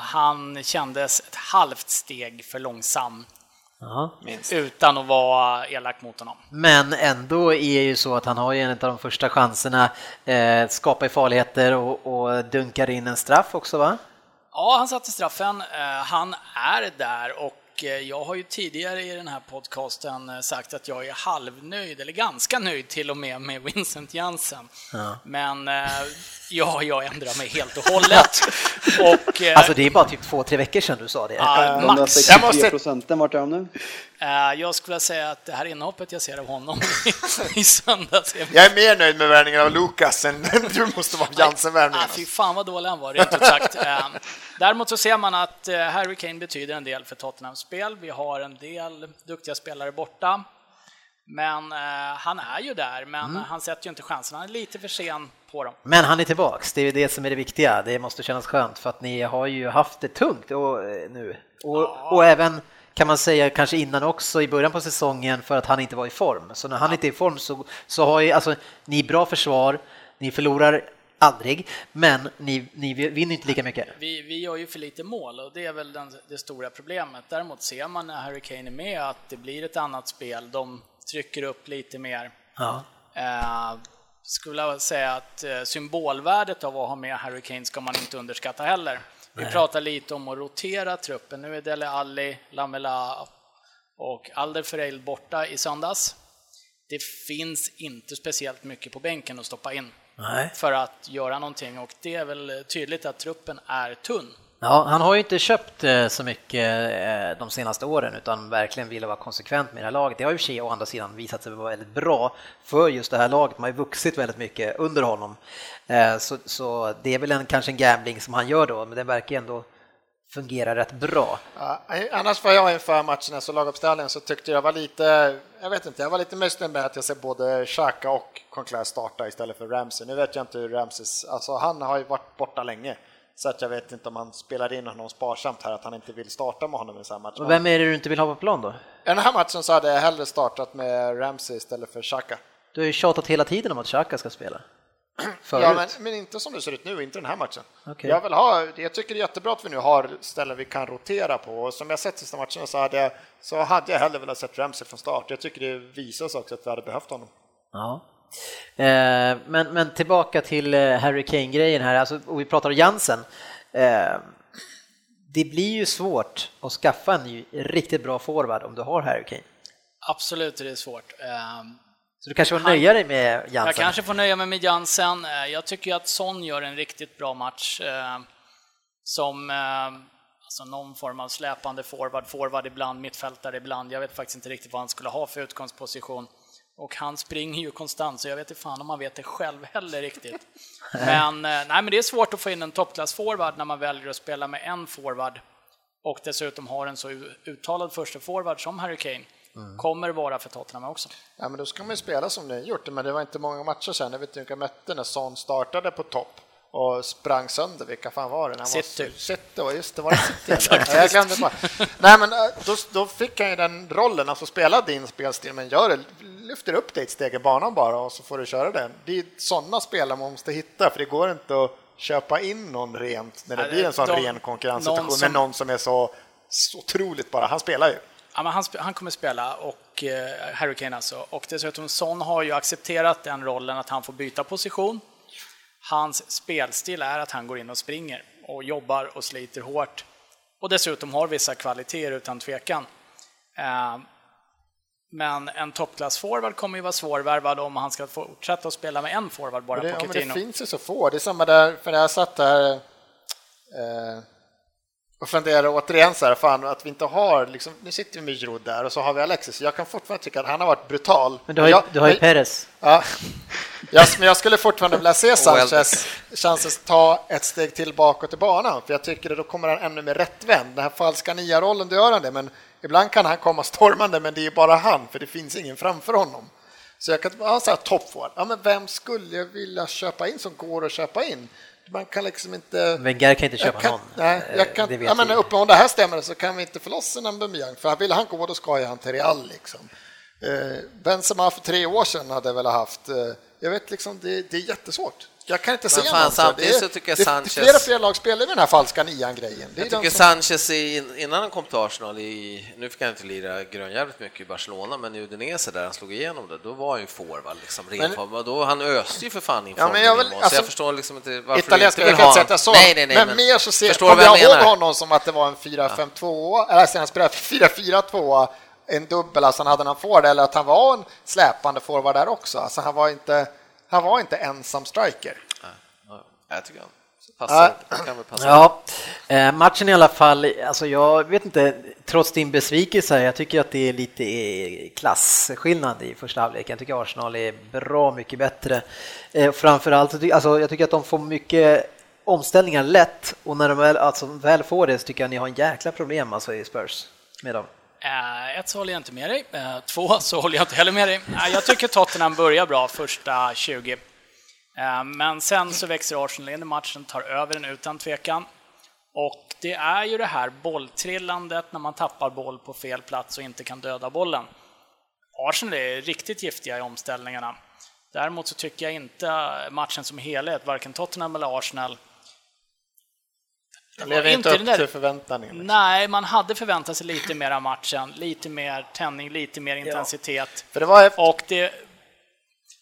Han kändes ett halvt steg för långsam. Aha. Utan att vara elak mot honom. Men ändå är ju så att han har ju en av de första chanserna, eh, skapar farligheter och, och dunkar in en straff också va? Ja, han satte straffen. Eh, han är där och Eh, jag har ju tidigare i den här podcasten eh, sagt att jag är halvnöjd, eller ganska nöjd till och med, med Vincent Jansen. Ja. Men eh, ja, jag ändrar mig helt och hållet. och, alltså det är bara typ två, tre veckor sedan du sa det. Ja, max. 63 procenten, vart är de nu? Jag skulle säga att det här inhoppet jag ser av honom i söndags... Jag är mer nöjd med värvningen av Lukas än du måste vara Jansen-värvningen. Fy fan vad dålig han var, rent ut sagt. Däremot så ser man att Harry Kane betyder en del för Tottenhams spel. Vi har en del duktiga spelare borta. Men eh, han är ju där, men mm. han sätter ju inte chansen. Han är lite för sen på dem. Men han är tillbaks, det är det som är det viktiga. Det måste kännas skönt för att ni har ju haft det tungt och, eh, nu. Och, ja. och även kan man säga kanske innan också i början på säsongen för att han inte var i form. Så när han inte är i form så, så har ju, alltså, ni bra försvar, ni förlorar aldrig, men ni, ni vinner inte lika mycket. Vi, vi gör ju för lite mål och det är väl den, det stora problemet. Däremot ser man när Harry Kane är med att det blir ett annat spel. De trycker upp lite mer. Ja. Eh, skulle jag säga att eh, symbolvärdet av att ha med Harry Kane ska man inte underskatta heller. Vi Nej. pratar lite om att rotera truppen. Nu är Dele Alli, Lamela och Alder borta i söndags. Det finns inte speciellt mycket på bänken att stoppa in. Nej. för att göra någonting och det är väl tydligt att truppen är tunn. Ja, han har ju inte köpt eh, så mycket eh, de senaste åren utan verkligen ville vara konsekvent med det här laget. Det har ju för sig å andra sidan visat sig vara väldigt bra för just det här laget. Man har ju vuxit väldigt mycket under honom. Eh, så, så det är väl en, kanske en gambling som han gör då, men det verkar ändå fungerar rätt bra. Ja, annars var jag inför matchen, alltså så laguppställningen, så tyckte jag var lite, jag vet inte, jag var lite missnöjd med att jag ser både Xhaka och Conclair starta istället för Ramsey. Nu vet jag inte hur Ramsey, alltså han har ju varit borta länge. Så att jag vet inte om man spelar in honom sparsamt här, att han inte vill starta med honom i samma match. Och vem är det du inte vill ha på plan då? I den här matchen så hade jag hellre startat med Ramsey istället för Xhaka. Du har ju tjatat hela tiden om att Xhaka ska spela. Förut. Ja, men, men, inte som det ser ut nu, inte den här matchen. Okay. Jag, vill ha, jag tycker det är jättebra att vi nu har ställen vi kan rotera på. Och som jag sett sista matcherna så hade jag, så hade jag hellre velat sett Ramsey från start. Jag tycker det visar sig också att vi hade behövt honom. Ja. Eh, men, men tillbaka till eh, Harry Kane-grejen här, alltså, och vi pratar om Jansen. Eh, det blir ju svårt att skaffa en riktigt bra forward om du har Harry Kane. Absolut är det svårt. Eh, Så du kanske får nöja dig med Jansen? Jag kanske får nöja mig med Jansen. Eh, jag tycker att Son gör en riktigt bra match eh, som eh, alltså någon form av släpande forward, forward ibland, mittfältare ibland. Jag vet faktiskt inte riktigt vad han skulle ha för utgångsposition. Och han springer ju konstant, så jag vet inte fan om man vet det själv heller riktigt. Men, nej, men det är svårt att få in en toppklass-forward när man väljer att spela med en forward och dessutom har en så uttalad första forward som Harry Kane. Mm. Kommer vara för Tottenham också. Ja, men då ska man ju spela som ni gjort men det var inte många matcher sen. Jag vet inte vilka mötte när Son startade på topp och sprang sönder. Vilka fan var det? City. Var, City, just det, var det City? ja, jag glömde bara. Nej, men äh, då, då, fick han ju den rollen, alltså spela din spelstil, men gör det, lyfter upp dig ett steg i banan bara och så får du köra den. Det är sådana spelare man måste hitta, för det går inte att köpa in någon rent när det blir en sån de, ren konkurrenssituation någon som, med någon som är så, så otroligt bara. Han spelar ju. Ja, han, han kommer spela, och eh, Harry Kane alltså. Och dessutom, Son har ju accepterat den rollen att han får byta position. Hans spelstil är att han går in och springer och jobbar och sliter hårt. Och dessutom har vissa kvaliteter utan tvekan. Eh, men en toppklassforward kommer ju vara svårvärvad om han ska fortsätta att spela med en forward bara, det. Ja, det finns ju så få. Det är samma där, för jag satt där eh, och funderar återigen så här, fan att vi inte har, liksom, nu sitter vi med Giroud där och så har vi Alexis. Jag kan fortfarande tycka att han har varit brutal. Men du har ju, jag, du har ju Perez. Ja, yes, men jag skulle fortfarande vilja se Sanchez chances ta ett steg tillbaka till banan, för jag tycker att då kommer han ännu mer rättvänd. Den här falska nia-rollen, då gör han det, men ibland kan han komma stormande, men det är bara han, för det finns ingen framför honom. Så jag kan ja, säga toppforward. Ja, men vem skulle jag vilja köpa in som går att köpa in? Man kan liksom inte... Wenger kan inte köpa kan, någon. Nej, jag kan, det ja, men uppe om det här stämmer så kan vi inte förlossa en Aubameyang, för vill han gå då ska jag han till Real liksom. Eh, Benzema för tre år sedan hade väl haft, eh, jag vet liksom, det, det är jättesvårt. Jag kan inte se fan, samtidigt så tycker jag det, Sanchez... Flera fler lag spelar med den här falska nian-grejen. Jag tycker som... Sanchez, innan han kom till Arsenal, i, nu fick han inte lira grönjävligt mycket i Barcelona, men i Udinese där han slog igenom det, då var han ju forward, liksom, men, då, han öste ju för fan in ja, men jag, vill, alltså, så jag förstår liksom inte varför Italienska, jag kan inte sätta så, nej, nej, nej, men, men mer så ser, kommer jag ihåg honom som att det var en 4-5-2, eller sen han spelade 4-4-2, en dubbel, alltså han hade en forward, eller att han var en släpande forward där också, alltså han var inte, han var inte ensam striker. Jag tycker han passar. kan väl passa. Ja, eh, matchen i alla fall, alltså jag vet inte, trots din besvikelse, jag tycker att det är lite eh, klasskillnad i första halvlek. Jag tycker Arsenal är bra mycket bättre. Eh, framförallt, alltså jag tycker att de får mycket omställningar lätt och när de väl, alltså, väl får det så tycker jag att ni har en jäkla problem alltså, i Spurs med dem. Eh, ett så håller jag inte med dig. Eh, två så håller jag inte heller med dig. Eh, jag tycker Tottenham börjar bra första 20. Eh, men sen så växer Arsenal in i matchen, tar över den utan tvekan. Och det är ju det här bolltrillandet när man tappar boll på fel plats och inte kan döda bollen. Arsenal är riktigt giftiga i omställningarna. Däremot så tycker jag inte matchen som helhet, varken Tottenham eller Arsenal, det lever inte upp till förväntningarna. Liksom. Nej, man hade förväntat sig lite mer av matchen, lite mer tändning, lite mer intensitet. Ja. För det var efter... Och det,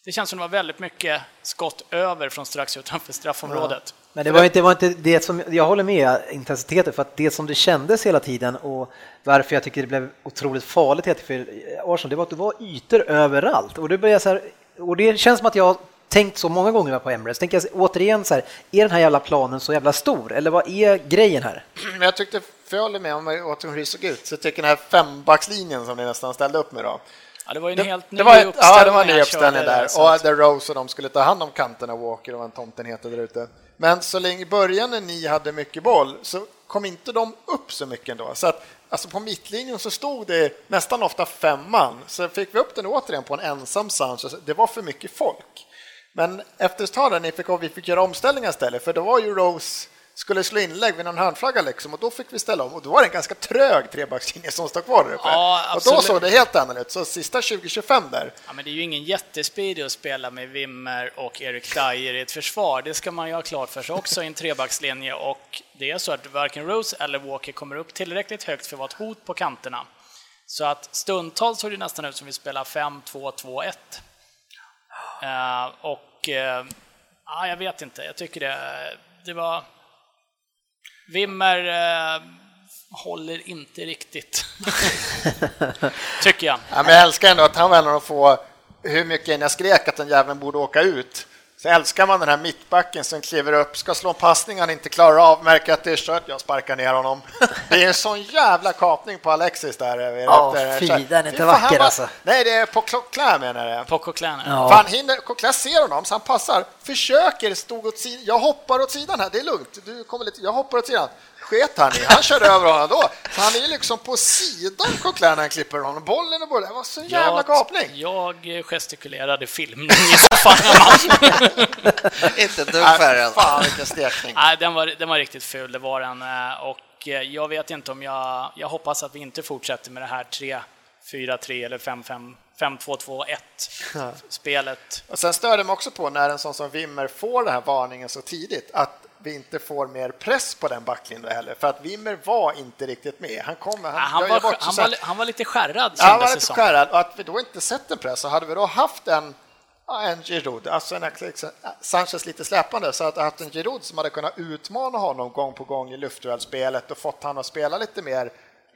det känns som det var väldigt mycket skott över från strax utanför straffområdet. Ja. Men det var, inte, det var inte det som, jag håller med intensiteten, för att det som det kändes hela tiden och varför jag tycker det blev otroligt farligt för Arsenal, det var att det var ytor överallt. Och det, började så här, och det känns som att jag tänkt så många gånger på Emirates. Tänker jag återigen så här, är den här jävla planen så jävla stor? Eller vad är grejen här? Men jag tyckte, för jag håller med om hur det såg ut, så jag tycker den här fembackslinjen som ni nästan ställde upp med då, Ja, det var ju en helt ny det var ett, uppställning. Ja, det var en ny uppställning där. Och The Rose och de skulle ta hand om kanterna, Walker och vad tomten heter där ute. Men så länge i början när ni hade mycket boll så kom inte de upp så mycket ändå. Så att, alltså på mittlinjen så stod det nästan ofta fem man. Så fick vi upp den återigen på en ensam Sanchez. Det var för mycket folk. Men efter ett tag fick, vi fick göra omställningar istället, för då var ju Rose skulle slå inlägg vid någon hörnflagga liksom, och då fick vi ställa om och då var det en ganska trög trebackslinje som stod kvar där uppe. Ja, och då såg det helt annorlunda ut, så sista 2025 där. Ja, men det är ju ingen jättespeed att spela med Wimmer och Erik Dyer i ett försvar, det ska man ju ha klart för sig också i en trebackslinje och det är så att varken Rose eller Walker kommer upp tillräckligt högt för att vara ett hot på kanterna. Så att stundtals såg det nästan ut som vi spelar 5-2-2-1. Eh, och ja, jag vet inte, jag tycker det, det var Wimmer eh, håller inte riktigt, tycker jag. Ja, men jag älskar ändå att han var en av de få hur mycket jag skrek att den jäveln borde åka ut så älskar man den här mittbacken som kliver upp, ska slå en passning han inte klarar av, märker att det är kört, jag sparkar ner honom. Det är en sån jävla kapning på Alexis där. Ja, oh, fy, den är inte vacker bara, alltså. Nej, det är på Coquelin menar jag. På Coquelin, ja. För han hinner, Coquelin ser honom, så han passar, försöker, stod åt sidan, jag hoppar åt sidan här, det är lugnt, du kommer lite, jag hoppar åt sidan sket han i. Han körde över honom då. Så han är liksom på sidan Coquelin när han klipper honom. Bollen är både... Det var så jävla jag, gapning. Jag gestikulerade filmning i soffan Inte dugg färre. Fan vilken stekning. Nej, den var, den var riktigt ful, det var den. Eh, och eh, jag vet inte om jag... Jag hoppas att vi inte fortsätter med det här 3 4-3 eller 5-5 5-2-2-1 spelet. Och sen stör det mig också på när en sån som Wimmer får den här varningen så tidigt att vi inte får mer press på den backlinjen heller, för att Wimmer var inte riktigt med. Han, kom, han, han, var, bort, han, var, han var lite skärrad, Han var lite skärrad, och att vi då inte sett en press, så hade vi då haft en en Giroud, alltså en, Sanchez lite släpande, så att haft en Giroud som hade kunnat utmana honom gång på gång i luftduellspelet och fått honom att spela lite mer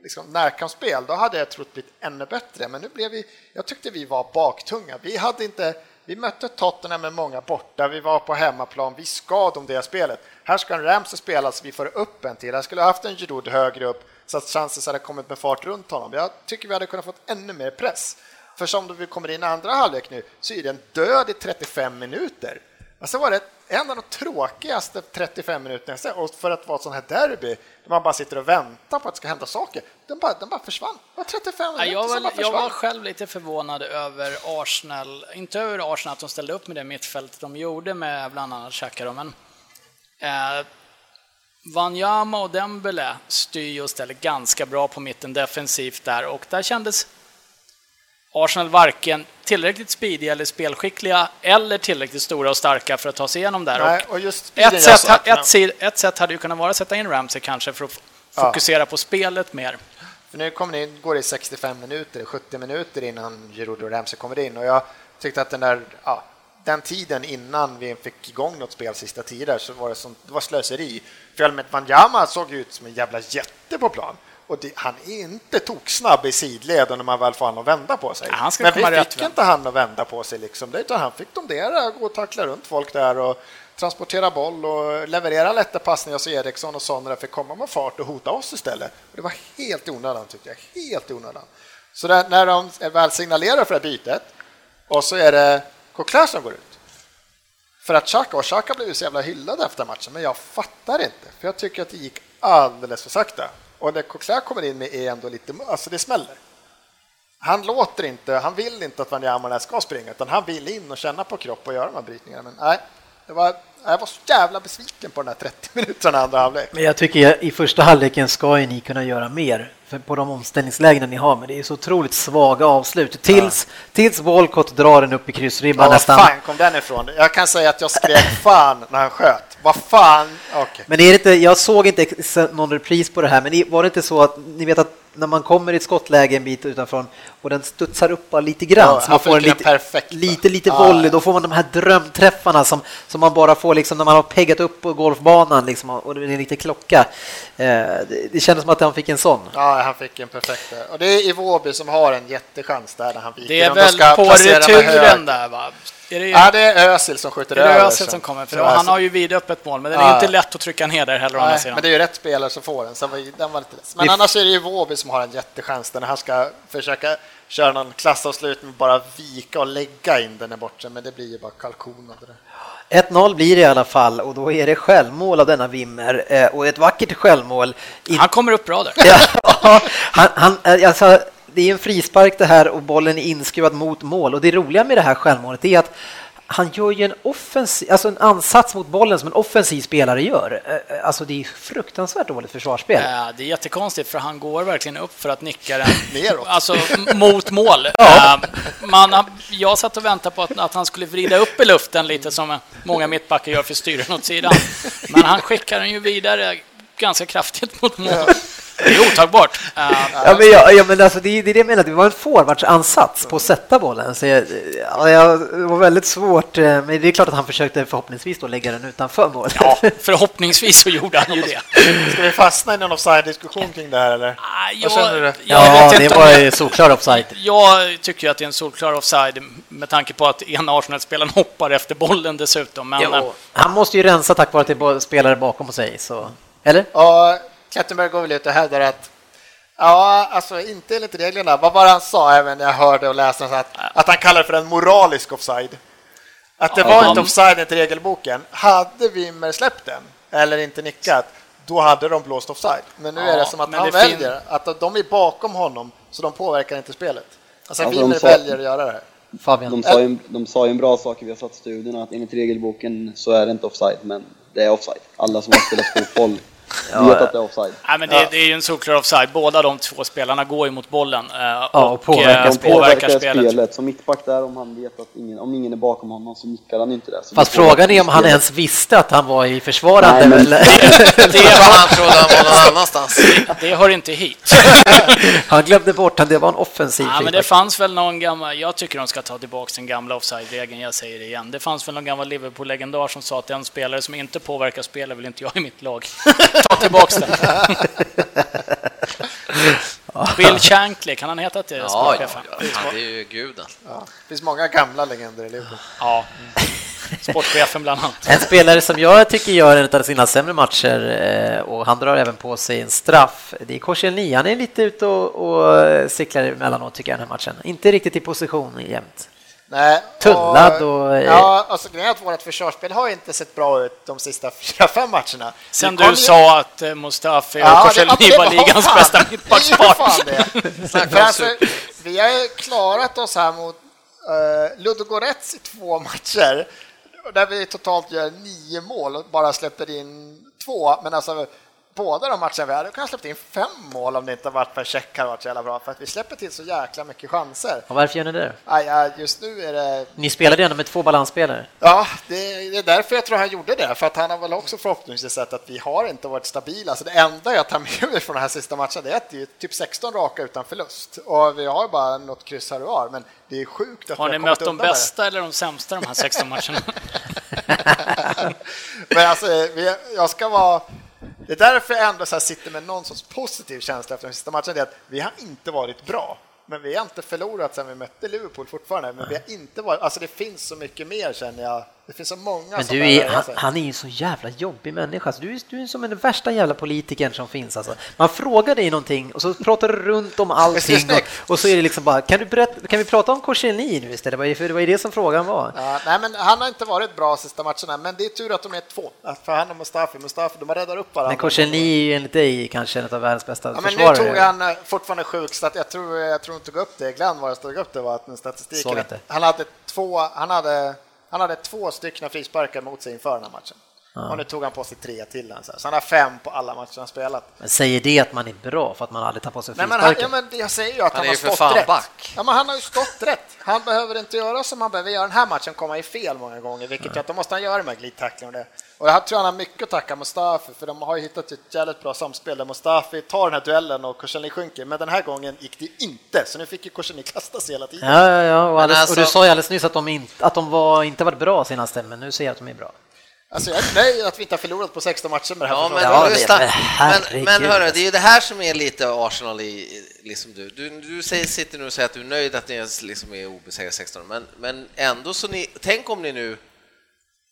liksom, närkampsspel, då hade jag trott blivit ännu bättre. Men nu blev vi, jag tyckte vi var baktunga. Vi hade inte vi mötte Tottenham med många borta, vi var på hemmaplan, vi ska om det spelet. Här ska en Ramsey spela så vi får upp en till. Här skulle ha haft en Giroud högre upp så att chansen hade kommit med fart runt honom. Jag tycker vi hade kunnat fått ännu mer press. För som vi kommer in i andra halvlek nu så är den död i 35 minuter. Alltså var det en av de tråkigaste 35 minuterna jag och för att vara ett sånt här derby, där man bara sitter och väntar på att det ska hända saker, den bara, den bara försvann. Det var 35 minuter jag, var, jag var själv lite förvånad över Arsenal, inte över Arsenal att de ställde upp med det mittfältet de gjorde med bland annat Xhaka, men eh, Wanyama och Dembele styr och ställer ganska bra på mitten defensivt där. Och där kändes Arsenal varken tillräckligt speediga eller spelskickliga eller tillräckligt stora och starka för att ta sig igenom där. Nej, och just ett, sätt, ett, ett sätt hade ju kunnat vara att sätta in Ramsey kanske för att fokusera ja. på spelet mer. För nu kommer det, går det 65 minuter, 70 minuter innan Giroud och Ramsey kommer in och jag tyckte att den där, ja, den tiden innan vi fick igång något spel sista tio så var det, som, det var slöseri. För med Wanyama såg ut som en jävla jätte på plan. Och det, han är inte toksnabb i sidled när man väl får han att vända på sig. Ja, Men vi fick inte han att vända på sig, liksom. utan han fick domdera, gå och tackla runt folk där och transportera boll och leverera lätta passningar så Eriksson och Sonra fick komma med fart och hota oss istället. Och det var helt i onödan, tyckte jag. Helt i onödan. Så där, när de väl signalerar för det här bytet och så är det Coquelin som går ut. För att Xhaka, och Xhaka blev ju så jävla hyllad efter matchen, men jag fattar inte, för jag tycker att det gick alldeles för sakta. Och det Coquelin kommer in med är ändå lite, alltså det smäller. Han låter inte, han vill inte att Wanyama ska springa, utan han vill in och känna på kropp och göra de här brytningarna. Men nej, det var, jag var så jävla besviken på den här 30 minuterna andra halvlek. Men jag tycker i första halvleken ska ju ni kunna göra mer på de omställningslägena ni har, men det är så otroligt svaga avslut. Tills, ja. tills Walcott drar den upp i kryssribban ja, nästan. Fan kom den ifrån? Jag kan säga att jag skrek fan när han sköt. Vad fan? Okay. Men är det inte, jag såg inte någon repris på det här, men var det inte så att ni vet att när man kommer i ett skottläge en bit utanför och den studsar upp lite grann ja, så man får en lite, perfekt, lite, lite ja, volley, då får man de här drömträffarna som, som man bara får liksom när man har peggat upp på golfbanan liksom, och det är lite klocka. Eh, det, det kändes som att han fick en sån. Ja, han fick en perfekt. Och det är Iwobi som har en jättechans där när han viker. Det är väl på returen där va? Är det, ja, det är Özil som skjuter över. Det är Özil som kommer, för han har ju vidöppet mål, men det är ja. inte lätt att trycka ner där heller. Nej, men det är ju rätt spelare som får den, så den var lite less. Men annars är det ju Våby som har en jättechans när han ska försöka köra någon klassavslutning bara vika och lägga in den där borta, men det blir ju bara kalkon av det 1-0 blir det i alla fall och då är det självmål av denna Wimmer eh, och ett vackert självmål. Han kommer upp bra där. ja, han, han, eh, alltså, det är en frispark det här och bollen är inskruvad mot mål och det roliga med det här självmålet är att han gör ju en, offensiv, alltså en ansats mot bollen som en offensiv spelare gör. Eh, alltså det är fruktansvärt dåligt försvarsspel. Ja, det är jättekonstigt för han går verkligen upp för att nicka den neråt. Alltså mot mål. Ja. Eh, man, jag satt och väntade på att, att, han skulle vrida upp i luften lite som många mittbackar gör för styren åt sidan. Men han skickar den ju vidare ganska kraftigt mot mål. Det är otagbart. Uh, ja, men, ja, ja, men alltså, det, är, det är det jag menar, det var en forwardsansats på att sätta bollen. Så jag, ja, jag, det var väldigt svårt, eh, men det är klart att han försökte förhoppningsvis då lägga den utanför målet. Ja, förhoppningsvis så gjorde han ju det. Ska vi fastna i någon offside-diskussion kring det här eller? Ah, du? jag, Ja, det var ju solklar offside. Jag tycker att det är en solklar offside med tanke på att ena Arsenal-spelaren hoppar efter bollen dessutom. Men, Jo, han måste ju rensa tack vare att det är spelare bakom sig. Så. Eller? Och Klettenberg går väl ut och hävdar att Ja, alltså inte enligt reglerna. Vad var det han sa även när jag hörde och läste så att, att han kallar det för en moralisk offside? Att det Ja, var han- inte offside enligt regelboken. Hade Wimmer släppt den eller inte nickat, då hade de blåst offside. Men nu Ja, är det som att han det fin- väljer att de är bakom honom, så de påverkar inte spelet. Alltså Alltså, Wimmer sa- väljer att göra det. här. Fabian? De sa, ju, de sa ju en bra sak i Viasat-studien att enligt regelboken så är det inte offside, men det är offside. Alla som har spelat fotboll vet att det är offside. Nej, men det, det är ju en solklar offside. Båda de två spelarna går ju mot bollen eh, och och, påverkar- eh, De påverkar påverkar spelet. spelet. Som mittback där, om han vet att ingen, om ingen är bakom honom så nickar han inte det. Så Fast frågan är om han ens visste att han var i försvarande. Nej, men- eller? Det var han trodde han var någon annanstans. Det hör inte hit. han glömde bort att det var en offensiv Ja, men det fanns väl någon gammal, jag tycker de ska ta tillbaka den gamla offside-regeln, jag säger det igen. Det fanns väl någon gammal Liverpool-legendar som sa att den spelare som inte påverkar spelet vill inte jag i mitt lag. Ta tillbaka den. Bill Shankly, kan han heta till Ja, ja, sportchefen? ja, han är ju guden. Ja. Det finns många gamla legender i Liverpool. Ja. Sportchefen bland annat. En spelare som jag tycker gör en av sina sämre matcher eh, och han drar även på sig en straff. Det är Korselny. Han är lite ute och, och cyklar emellanåt tycker jag den här matchen. Inte riktigt i position jämt. Nej, Tullad och- Ja, alltså grejen är att vårt försvarsspel har inte sett bra ut de sista fyra, fem matcherna. Sen du ju- sa att eh, Mustafi och Ja, Korselny var ligans fan- bästa Det är ju mittbackspar. alltså, vi har ju klarat oss här mot uh, Ludogorets i två matcher där vi totalt gör nio mål och bara släpper in två. Men alltså båda de matcherna vi hade kunnat släppt in fem mål om det inte varit för check hade varit så jävla bra. För att vi släpper till så jäkla mycket chanser. Och varför gör ni det? Aj, just nu är det Ni spelade ju ändå med två balansspelare. Ja, det det är därför jag tror han gjorde det, för att han har väl också förhoppningsvis sett att vi har inte varit stabila. Så det enda jag tar med mig från den här sista matchen det är att det är typ 16 raka utan förlust. Och vi har bara något kryss här och var, men det är sjukt att Har ni har mött de bästa eller de sämsta de här 16 matcherna? Men alltså, vi, jag ska vara... Det är därför jag ändå så här sitter med någon sorts positiv känsla efter den sista matchen, det är att vi har inte varit bra. Men vi har inte förlorat sen vi mötte Liverpool fortfarande, men vi har inte varit... Alltså det finns så mycket mer känner jag. Det finns så många Men du är, han, sig. han är ju en så jävla jobbig människa. Alltså, du, är, du är som den värsta jävla politikern som finns. Alltså. Man frågar dig någonting och så pratar du runt om allting och, och så är det liksom bara, kan, du berätta, kan vi prata om Korselny nu istället? För det var ju det som frågan var. Ja, nej, men han har inte varit bra sista matcherna, men det är tur att de är två. Att För han och Mustafi, Mustafi, de har räddat upp varandra. Men Korselny är ju enligt dig kanske en av världens bästa Ja, men nu försvarare. tog han eh, fortfarande sjuk stat. Jag tror, jag tror inte tog upp det. Glenn var det tog upp det var att statistiken. Att. Han hade två, han hade, han hade två stycken frisparkar mot sig inför den här matchen. Och nu tog han på sig tre till den, så, han har fem på alla matcher han spelat. Men säger det att man är bra för att man aldrig tar på sig Nej, men han, frisparken? ja, men jag säger ju att Han han, är har stått rätt. back. Ja, men han har ju stått rätt. Han behöver inte göra som han behöver göra den här matchen, komma i fel många gånger, vilket gör att då måste han göra de här glidtacklingarna och det. Jag tror han har mycket att tacka Mustafi, för de har ju hittat ett jävligt bra samspel där Mustafi tar den här duellen och Korselny sjunker, men den här gången gick det inte, så nu fick ju Korselny kasta sig hela tiden. Ja, ja, ja. Och, alldeles, och du alltså- sa ju alldeles nyss att de, inte, att de var, inte varit bra senaste, men nu ser jag att de är bra. Alltså jag är nöjd att vi inte har förlorat på 16 matcher med det här Ja, men. Ja, det- lyssna. men men, hörru, alltså. det är ju det här som är lite Arsenal i, liksom du. Du, du säger, sitter nu och säger att du är nöjd att ni liksom är obesegrade 16, men, men ändå så ni, tänk om ni nu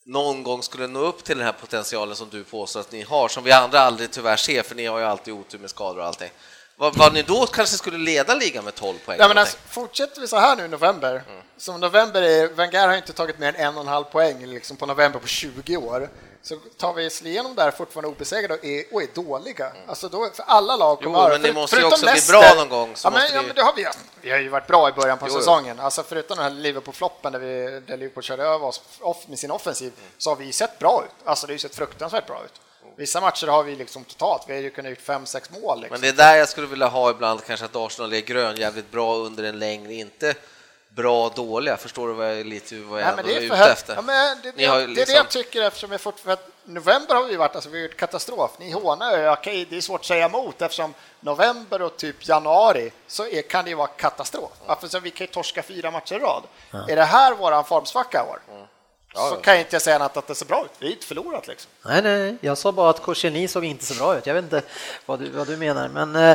någon gång skulle nå upp till den här potentialen som du påstår att ni har, som vi andra aldrig tyvärr ser, för ni har ju alltid otur med skador och allting. Vad, vad ni då kanske skulle leda ligan med 12 poäng? Ja, men alltså, fortsätter vi så här nu i november, som november är, Wenger har inte tagit mer än en och en halv poäng liksom på november på 20 år, så tar vi oss igenom där fortfarande obesegrade och är, och är dåliga. Alltså då, för alla lag Jo, kommer men ni måste ju också bli Leicester- bra någon gång, Ja, men, ja, vi- men det har vi, vi har ju varit bra i början på Jo, jo. säsongen. Alltså förutom den här Liverpool-floppen där, vi, där Liverpool körde över oss off, med sin offensiv, så har vi sett bra ut. Alltså det har ju sett fruktansvärt bra ut. Vissa matcher har vi liksom totalt, vi har ju kunnat gjort fem sex mål. Liksom. Men det är där jag skulle vilja ha ibland kanske att Arsenal är grön jävligt bra under en längre, inte bra dåliga. Förstår du vad jag, lite vad jag Nej, men det är, är ute efter? Ja, men det, Ni det, har det är det liksom- jag tycker eftersom jag fort, för att november har vi varit, alltså vi har gjort katastrof. Ni hånar ju, okej, det är svårt att säga emot eftersom november och typ januari så är, kan det ju vara katastrof. Varför så vi kan ju torska fyra matcher i rad. Är det här våran formsvacka år? Mm. Så kan jag inte säga annat att det ser bra ut. Vi är inte förlorat liksom. Nej, nej, jag sa bara att Korselny såg inte så bra ut. Jag vet inte vad du, vad du menar, men eh,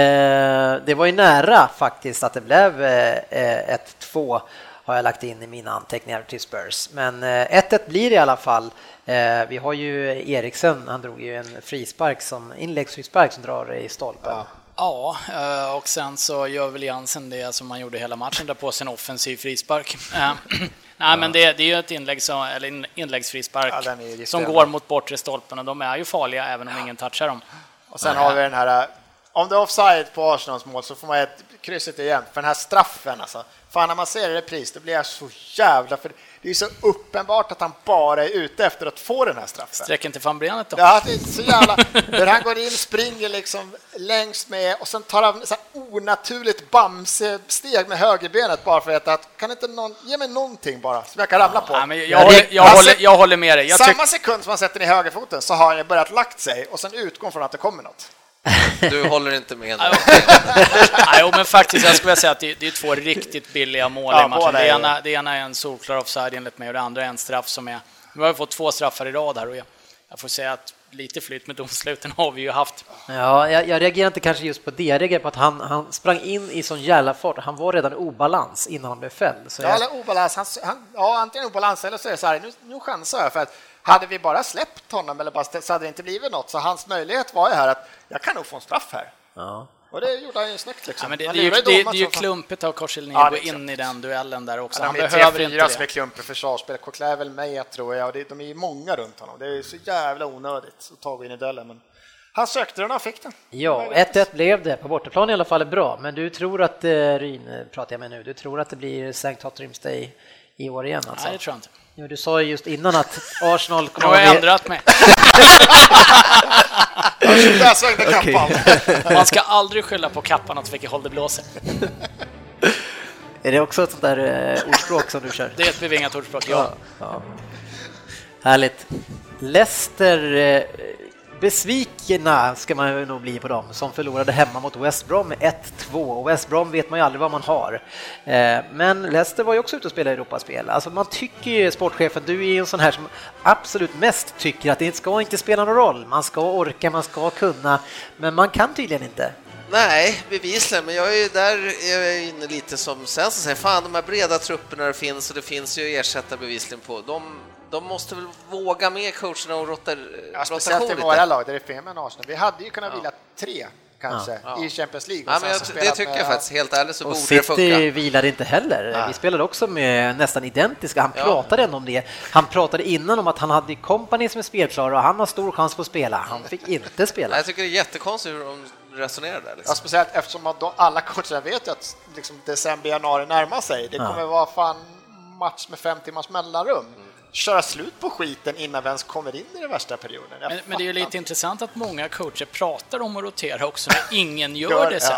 eh, det var ju nära faktiskt att det blev eh, 1-2 har jag lagt in i mina anteckningar till Spurs. Men eh, 1-1 blir det i alla fall. Eh, vi har ju Eriksen, han drog ju en frispark som inläggsfrispark som drar i stolpen. Ja, eh, och sen så gör väl Jansen det som man gjorde hela matchen, där på sig en offensiv frispark. Eh, Nej, men det, det är ju ett inlägg som, eller inläggsfrispark Ja, som går mot bortre stolpen och de är ju farliga även om ingen touchar dem. Och sen har vi den här, om det är offside på Arsenals mål så får man ett krysset igen. För den här straffen alltså, fan när man ser det repris då blir jag så jävla, för det är så uppenbart att han bara är ute efter att få den här straffen. Sträcken till fan benet då. Ja, det är så jävla... Där han går in, springer liksom längst med och sen tar han så onaturligt bamsesteg med högerbenet bara för att, att kan inte någon ge mig någonting bara som jag kan ramla på. Ja, men jag, jag, håller, jag, håller, jag håller med dig. Jag Samma sekund som han sätter ner högerfoten så har han börjat lagt sig och sen utgår från att det kommer något. Du håller inte med nu. Nej, men faktiskt, jag skulle säga att det, det är två riktigt billiga mål Ja, i matchen. Det ena, det ena är en solklar offside enligt mig och det andra är en straff som är... Vi har ju fått två straffar i rad här och jag, jag får säga att lite flyt med domsluten har vi ju haft. Ja, jag, jag reagerar inte kanske just på det, jag reagerar på att han, han sprang in i sån jävla fart. Han var redan i obalans innan han blev fälld. Så Ja, jag, eller obalans. Han, han, ja, antingen obalans eller så är det så här, nu, nu chansar jag för att hade vi bara släppt honom eller bara så hade det inte blivit något. Så hans möjlighet var ju här att jag kan nog få en straff här. ja. Och det gjorde han ju snyggt liksom. Ja, men det, det, är ju- det, det är ju klumpigt av Korselny Ja, att det gå är in i den duellen där också. Ja, Han behöver inte fyra som är det. klump i försvarsspel. Coquelin är väl med tror jag och det, de är ju många runt honom. Det är så jävla onödigt att ta in i duellen. Men han sökte den och fick den. Ja, 1-1 blev det. På bortaplan i alla fall är bra, men du tror att, eh, Ryn eh, pratar jag med nu, du tror att det blir. Tottenham's Day i år igen alltså? Nej, det tror jag inte. Jo, du sa ju just innan att Arsenal kommer har jag vara med- ändrat mig. Svängde kappan. Man ska aldrig skylla på kappan åt vilket håll det blåser. Är det också ett sånt där eh, ordspråk som du kör? Det är ett bevingat ordspråk, ja. Ja. Härligt. Leicester, eh, besvikna ska man nog bli på dem som förlorade hemma mot West Brom med 1-2. Och West Brom vet man ju aldrig vad man har. Eh, men Leicester var ju också ute och spelade Europaspel. Alltså man tycker ju, sportchefen, du är ju en sån här som absolut mest tycker att det ska inte spela någon roll. Man ska orka, man ska kunna, men man kan tydligen inte. Nej, bevisligen, men jag är ju där är jag inne lite som sen så säger fan de här breda trupperna det finns och det finns ju ersättare bevisligen på. De, de måste väl våga med coacherna och rotar, Ja, speciellt i våra lag där det är fler med Arsenal. Vi hade ju kunnat vila tre kanske Ja. i Champions League. och Ja, jag, det tycker med- jag faktiskt, helt ärligt så Och borde det City funka. vilade inte heller. Nej. Vi spelade också med nästan identiska. Han Ja. pratade ändå om det. Han pratade innan om att han hade kompani som är spelklara och han har stor chans på att spela. Han fick inte spela. jag tycker det är jättekonstigt hur de resonerar där. Ja, Liksom. speciellt eftersom alla coacher vet att liksom december, januari närmar sig. Det Ja. kommer vara fan match med fem timmars mellanrum. Köra slut på skiten innan vi ens kommer in i den värsta perioden. Men, men det är ju lite intressant att många coacher pratar om att rotera också när ingen gör, Gör- det sen.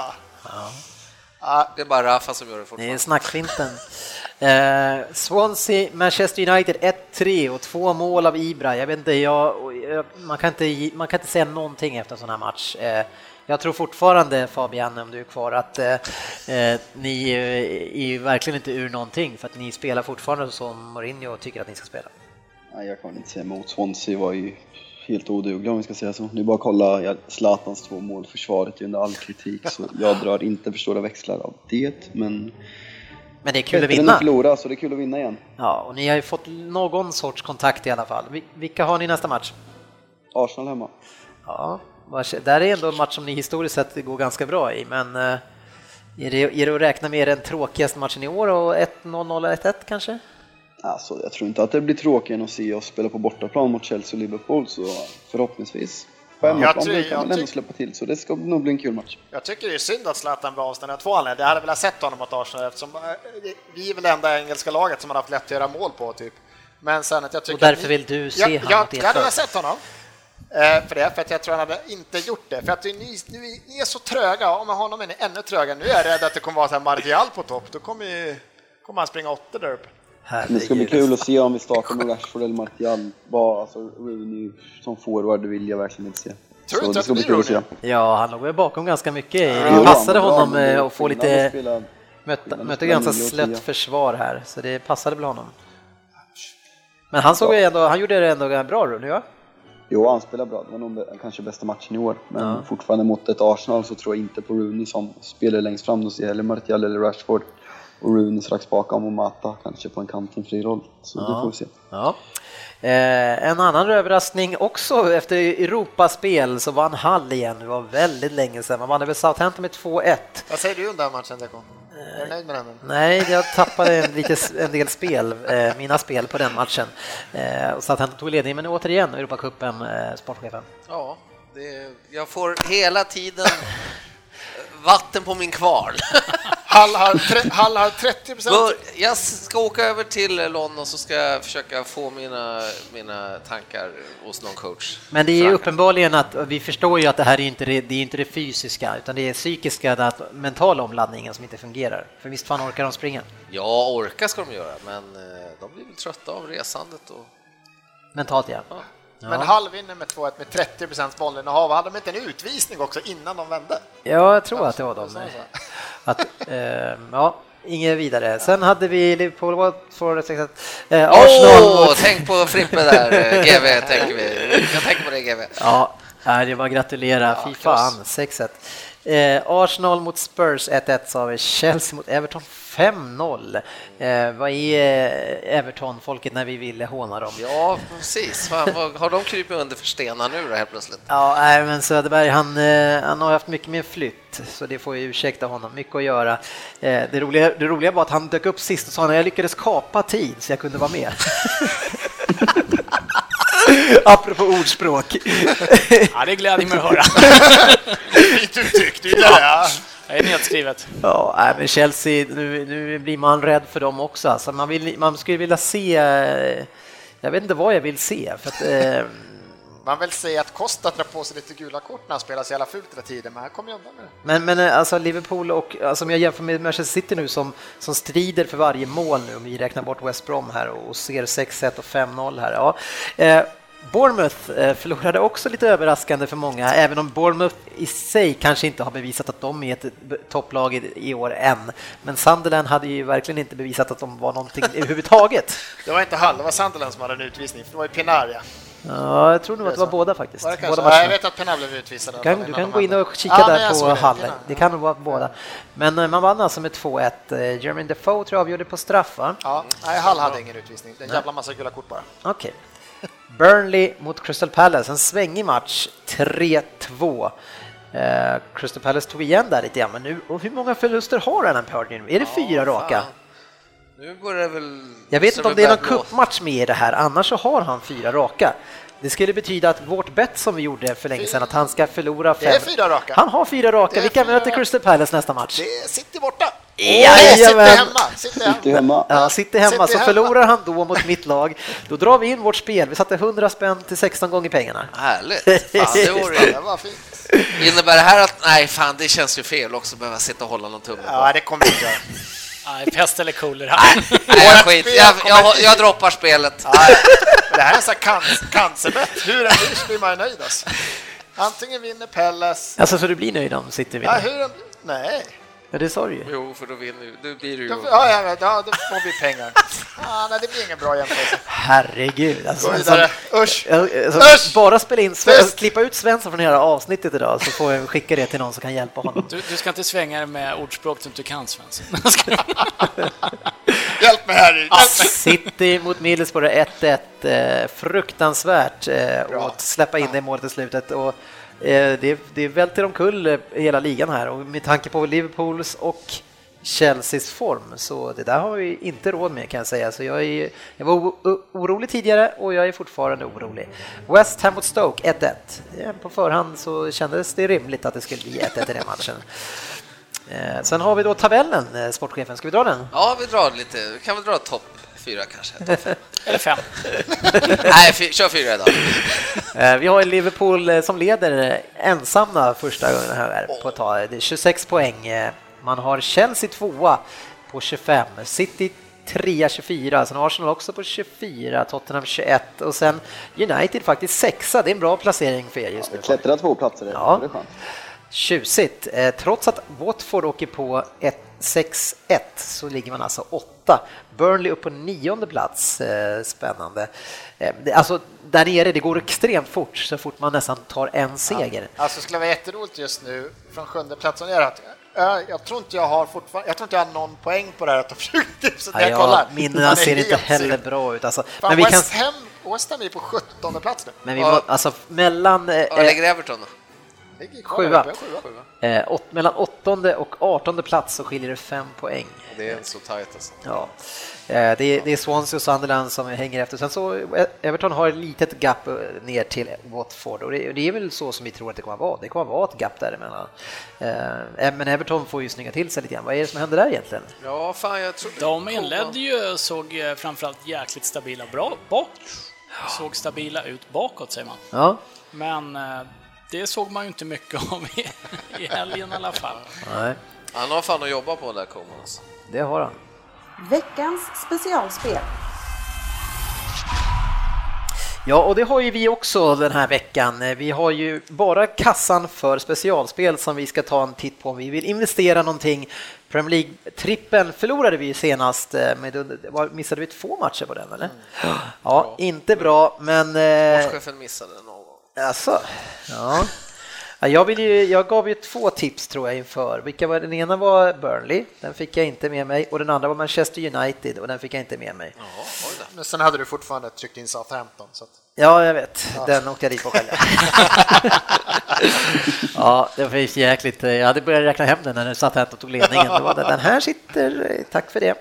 ja. Det är bara Rafa som gör det Det är fortfarande. snackfinten. Eh, Swansea, Manchester United 1-3 och två mål av Ibra. Jag vet inte, jag, man, kan inte, man kan inte säga någonting efter en sån här match. Eh, jag tror fortfarande, Fabian, om du är kvar, att eh, eh, ni eh, är verkligen inte ur någonting för att ni spelar fortfarande som Mourinho tycker att ni ska spela. Nej, jag kan inte säga emot. Swansea var ju helt odugliga om vi ska säga så. Är bara att kolla ja, Zlatans två mål, försvaret är under all kritik så jag drar inte för stora växlar av det. Men Men det är kul att vinna. att förlora så det är kul att vinna igen. Ja, och ni har ju fått någon sorts kontakt i alla fall. Vil- Vilka har ni nästa match? Arsenal hemma. Ja, där är ändå en match som ni historiskt sett går ganska bra i, men eh, är det, är det att räkna med den tråkigaste matchen i år och 1-0, 0-1 kanske? Alltså, jag tror inte att det blir tråkigare än att se oss spela på bortaplan mot Chelsea och Liverpool så förhoppningsvis. På Jag hemmaplan brukar jag man ändå släppa till så det ska nog bli en kul match. Jag tycker det är synd att Zlatan blev avstängd av två anledningar. Jag hade velat sett honom mot Arsenal eftersom eh, vi är väl det enda engelska laget som har haft lätt att göra mål på typ. Men sen att jag tycker Och därför vill du se jag, han jag, jag hade velat sett honom. Eh, för det, för att jag tror han hade inte gjort det. För att ni, ni, ni är så tröga, och med honom är ni ännu trögare. Nu är jag rädd att det kommer vara så här Martial på topp, då kommer ju kommer han springa åtta där uppe. Det ska bli kul att se om vi startar med Rashford eller Martial. Bara, alltså, Rooney som forward vill jag verkligen inte se. Tror du inte det att ska det bli blir kul att se. Rooney? Ja, han låg väl bakom ganska mycket. Det han passade honom eh, att få lite, möta, ganska slött försvar här, så det passade väl honom. Men han såg ju ändå, han gjorde det ändå bra Rooney, ja? Jo, han spelar bra. Det var nog kanske bästa matchen i år. Men fortfarande mot ett Arsenal så tror jag inte på Rooney som spelar längst fram. Då ser jag hellre Martial eller Rashford. Och Rooney strax bakom och Mata kanske på en kant i en fri roll. Så det får vi se. Ja. Eh, en annan överraskning också efter Europaspel så vann Hall igen. Det var väldigt länge sedan. Man vann över Southampton med 2-1. Vad säger du om den matchen, Dekon? Är du nöjd med den? Nej, jag tappade en, lite, en del spel, eh, mina spel på den matchen. Eh, och Southampton tog ledningen, men återigen Europacupen, eh, sportchefen. Ja, det, jag får hela tiden vatten på min kvarn. Hall har, tre, Hall har 30 procent. Jag ska åka över till London så ska jag försöka få mina, mina tankar hos någon coach. Men det är ju uppenbarligen att vi förstår ju att det här är inte det, det är inte det fysiska utan det är psykiska, den mentala omladdningen som inte fungerar. För visst fan orkar de springa? Ja, orka ska de göra, men eh, de blir väl trötta av resandet och Mentalt ja. Men Hall vinner med 2-1 med 30 procents bollinnehav. Hade de inte en utvisning också innan de vände? Ja, jag tror att det var de. Att, eh, ja, inget vidare. Sen hade vi Liverpool Watford, eh, Arsenal mot... tänk på Frippe där, eh, GV tänker vi. Jag tänker på det GV. Ja, det var gratulera. Fy fan, 6-1. Eh, Arsenal mot Spurs 1-1 sa vi. Chelsea mot Everton 5-0. Eh, vad är eh, Everton-folket när vi ville håna dem? Ja, precis. Fan, vad, har de krypit under för stenar nu då helt plötsligt? Ja, nej, men Söderberg han, eh, han har haft mycket med flytt, så det får ju ursäkta honom. Mycket att göra. Eh, det, roliga, det roliga var att han dök upp sist och sa att jag lyckades kapa tid så jag kunde vara med. Apropå ordspråk. Ja, det gläder mig att höra. Fint uttryck, du gillar det. Ja. Det är nedskrivet. Ja, nej, men Chelsea, nu, nu blir man rädd för dem också. Alltså, man, vill, man skulle vilja se, eh, jag vet inte vad jag vill se. För att, eh, Man vill säga att Costa drar på sig lite gula kort när han spelar så jävla fult hela tiden, men han kommer ju undan med det. Men, men eh, alltså Liverpool och alltså, om jag jämför med Manchester City nu som, som strider för varje mål nu, om vi räknar bort West Brom här och ser 6-1 och 5-0 här. Ja. Eh, Bournemouth eh, förlorade också lite överraskande för många, även om Bournemouth i sig kanske inte har bevisat att de är ett topplag i, år än. Men Sunderland hade ju verkligen inte bevisat att de var någonting överhuvudtaget. Det var inte Hall, det var Sunderland som hade en utvisning, för det var ju Pinaria. Ja, jag tror nog att det var båda faktiskt. Var det Båda matcherna. Ja, jag vet att Pinar blev utvisad. Du kan, du kan gå in och kika Ja, där på det. hallen. Pinar. Det kan nog vara båda. Men eh, man vann alltså med 2-1. Eh, Jermaine Defoe tror jag avgjorde på straff, va? Ja, nej, Hall hade ingen utvisning. Det är en jävla massa gula kort bara. Okej. Burnley mot Crystal Palace, en svängig match, 3-2. Eh, Crystal Palace tog igen där lite grann, men nu, och hur många förluster har Alan Pardew nu? Är det fyra raka? Fan. Nu börjar det väl... Jag vet inte om det är någon cupmatch med i det här, annars så har han fyra raka. Det skulle betyda att vårt bett som vi gjorde för länge sedan, att han ska förlora Det är fem... fyra raka. Han har fyra raka. Vilka fyra möter. Crystal Palace nästa match? Det är City borta! Jajamän. City hemma! City hemma! Sitter hemma. Ja, sitter hemma, City så hemma. förlorar han då mot mitt lag, då drar vi in vårt spel. Vi satte 100 spänn till 16 gånger pengarna. Härligt! Fan, det vore... Det var fint. Innebär det här att... Nej, fan, det känns ju fel också att behöva sitta och hålla någon tumme på. Ja, det kommer inte göra. Nej, pest eller kolera. Nej, jag skit. Jag, jag, jag droppar spelet. Ja, men det här är en sån här canc- cancerbett. Hur den blir så blir man ju nöjd alltså. Antingen vinner Pellas... Alltså, så du blir nöjd om City Ja, vinner? hur den... Nej. Ja, det sa du ju. Jo, för då vinner ju... Då blir det ju... Ja, ja, ja, då får vi pengar. Ja, nej, det blir ingen bra jämförelse. Herregud. Alltså, Gå en vidare. Usch! Alltså, Usch! bara spela in, Sven- Tyst! klippa ut Svensson från hela avsnittet idag så får jag skicka det till någon som kan hjälpa honom. Du, du ska inte svänga dig med ordspråk du inte kan, Svensson. Hjälp mig här! Hjälp mig. City mot Middlesbrough 1-1. Eh, fruktansvärt eh, att släppa in det målet i slutet. Och, Eh, det, det välter omkull eh, hela ligan här och med tanke på Liverpools och Chelseas form så det där har vi inte råd med kan jag säga. Så jag, är, jag var orolig tidigare och jag är fortfarande orolig. West Ham mot Stoke 1-1. Eh, på förhand så kändes det rimligt att det skulle bli 1-1 i den matchen. Sen har vi då tabellen, sportchefen. Ska vi dra den? Ja, vi drar lite. Vi kan väl dra topp fyra kanske. Eller fem. Nej, fy, kör fyra idag. Eh, Vi har Liverpool eh, som leder eh, ensamma första gången här på ett tag. Det är 26 poäng. Man har Chelsea tvåa på 25, City 3 24, sen Arsenal också på 24, Tottenham 21 och sen United faktiskt sexa. Det är en bra placering för er just nu. Klättra två platser, Ja. det är skönt. Tjusigt. Trots att Watford åker på ett 6-1 så ligger man alltså åtta. Burnley upp på nionde plats. Eh, Spännande. Eh, det- Alltså, där nere, det går extremt fort så fort man nästan tar en seger. Alltså det skulle vara jätteroligt just nu från sjunde plats och neråt. Ö, Jag tror inte jag har fortfarande, jag tror inte jag har någon poäng på det här topp 20-tipset när Ja, jag kollar. minnena ser inte heller bra ut. Alltså, Fan, men vi kan, West, Ham, West Ham är på 17 plats nu. men vi Ja. må, alltså mellan, eh, Var ligger Everton då? Sjua. eh, åt, mellan åttonde och artonde plats så skiljer det fem poäng. Det är så tajt alltså. Ja, eh, det är, det är Swansea och Sunderland som hänger efter. Sen så eh, Everton har ett litet gap eh, ner till Watford och det, och det är väl så som vi tror att det kommer att vara. Det kommer att vara ett gap däremellan. Men Everton får ju snygga till sig lite grann. Vad är det som händer där egentligen? Ja, fan jag tror... De inledde ju, såg framförallt jäkligt stabila bra bak. Såg stabila ut bakåt säger man. Ja, Men det såg man ju inte mycket av i, i helgen i alla fall. nej, Han har fan att jobba på där Koman alltså. Det har han. Veckans specialspel. Ja, och det har ju vi också den här veckan. Vi har ju bara kassan för specialspel som vi ska ta en titt på om vi vill investera någonting. Premier League-trippen förlorade vi ju senast, eh, med, missade vi två matcher på den eller? Ja, inte bra, men... eh, Sportchefen missade någon. Alltså, ja. Jag, vill ju, jag gav ju två tips tror jag inför. Vilka var, den ena var Burnley, den fick jag inte med mig, och den andra var Manchester United och den fick jag inte med mig. Jaha. Men sen hade du fortfarande tryckt in Southampton. Så att... Ja, jag vet. Den åkte jag dit på själv. ja, det var jäkligt. Jag hade börjat räkna hem den när den satt här och tog ledningen. Det var det. Den här sitter, tack för det.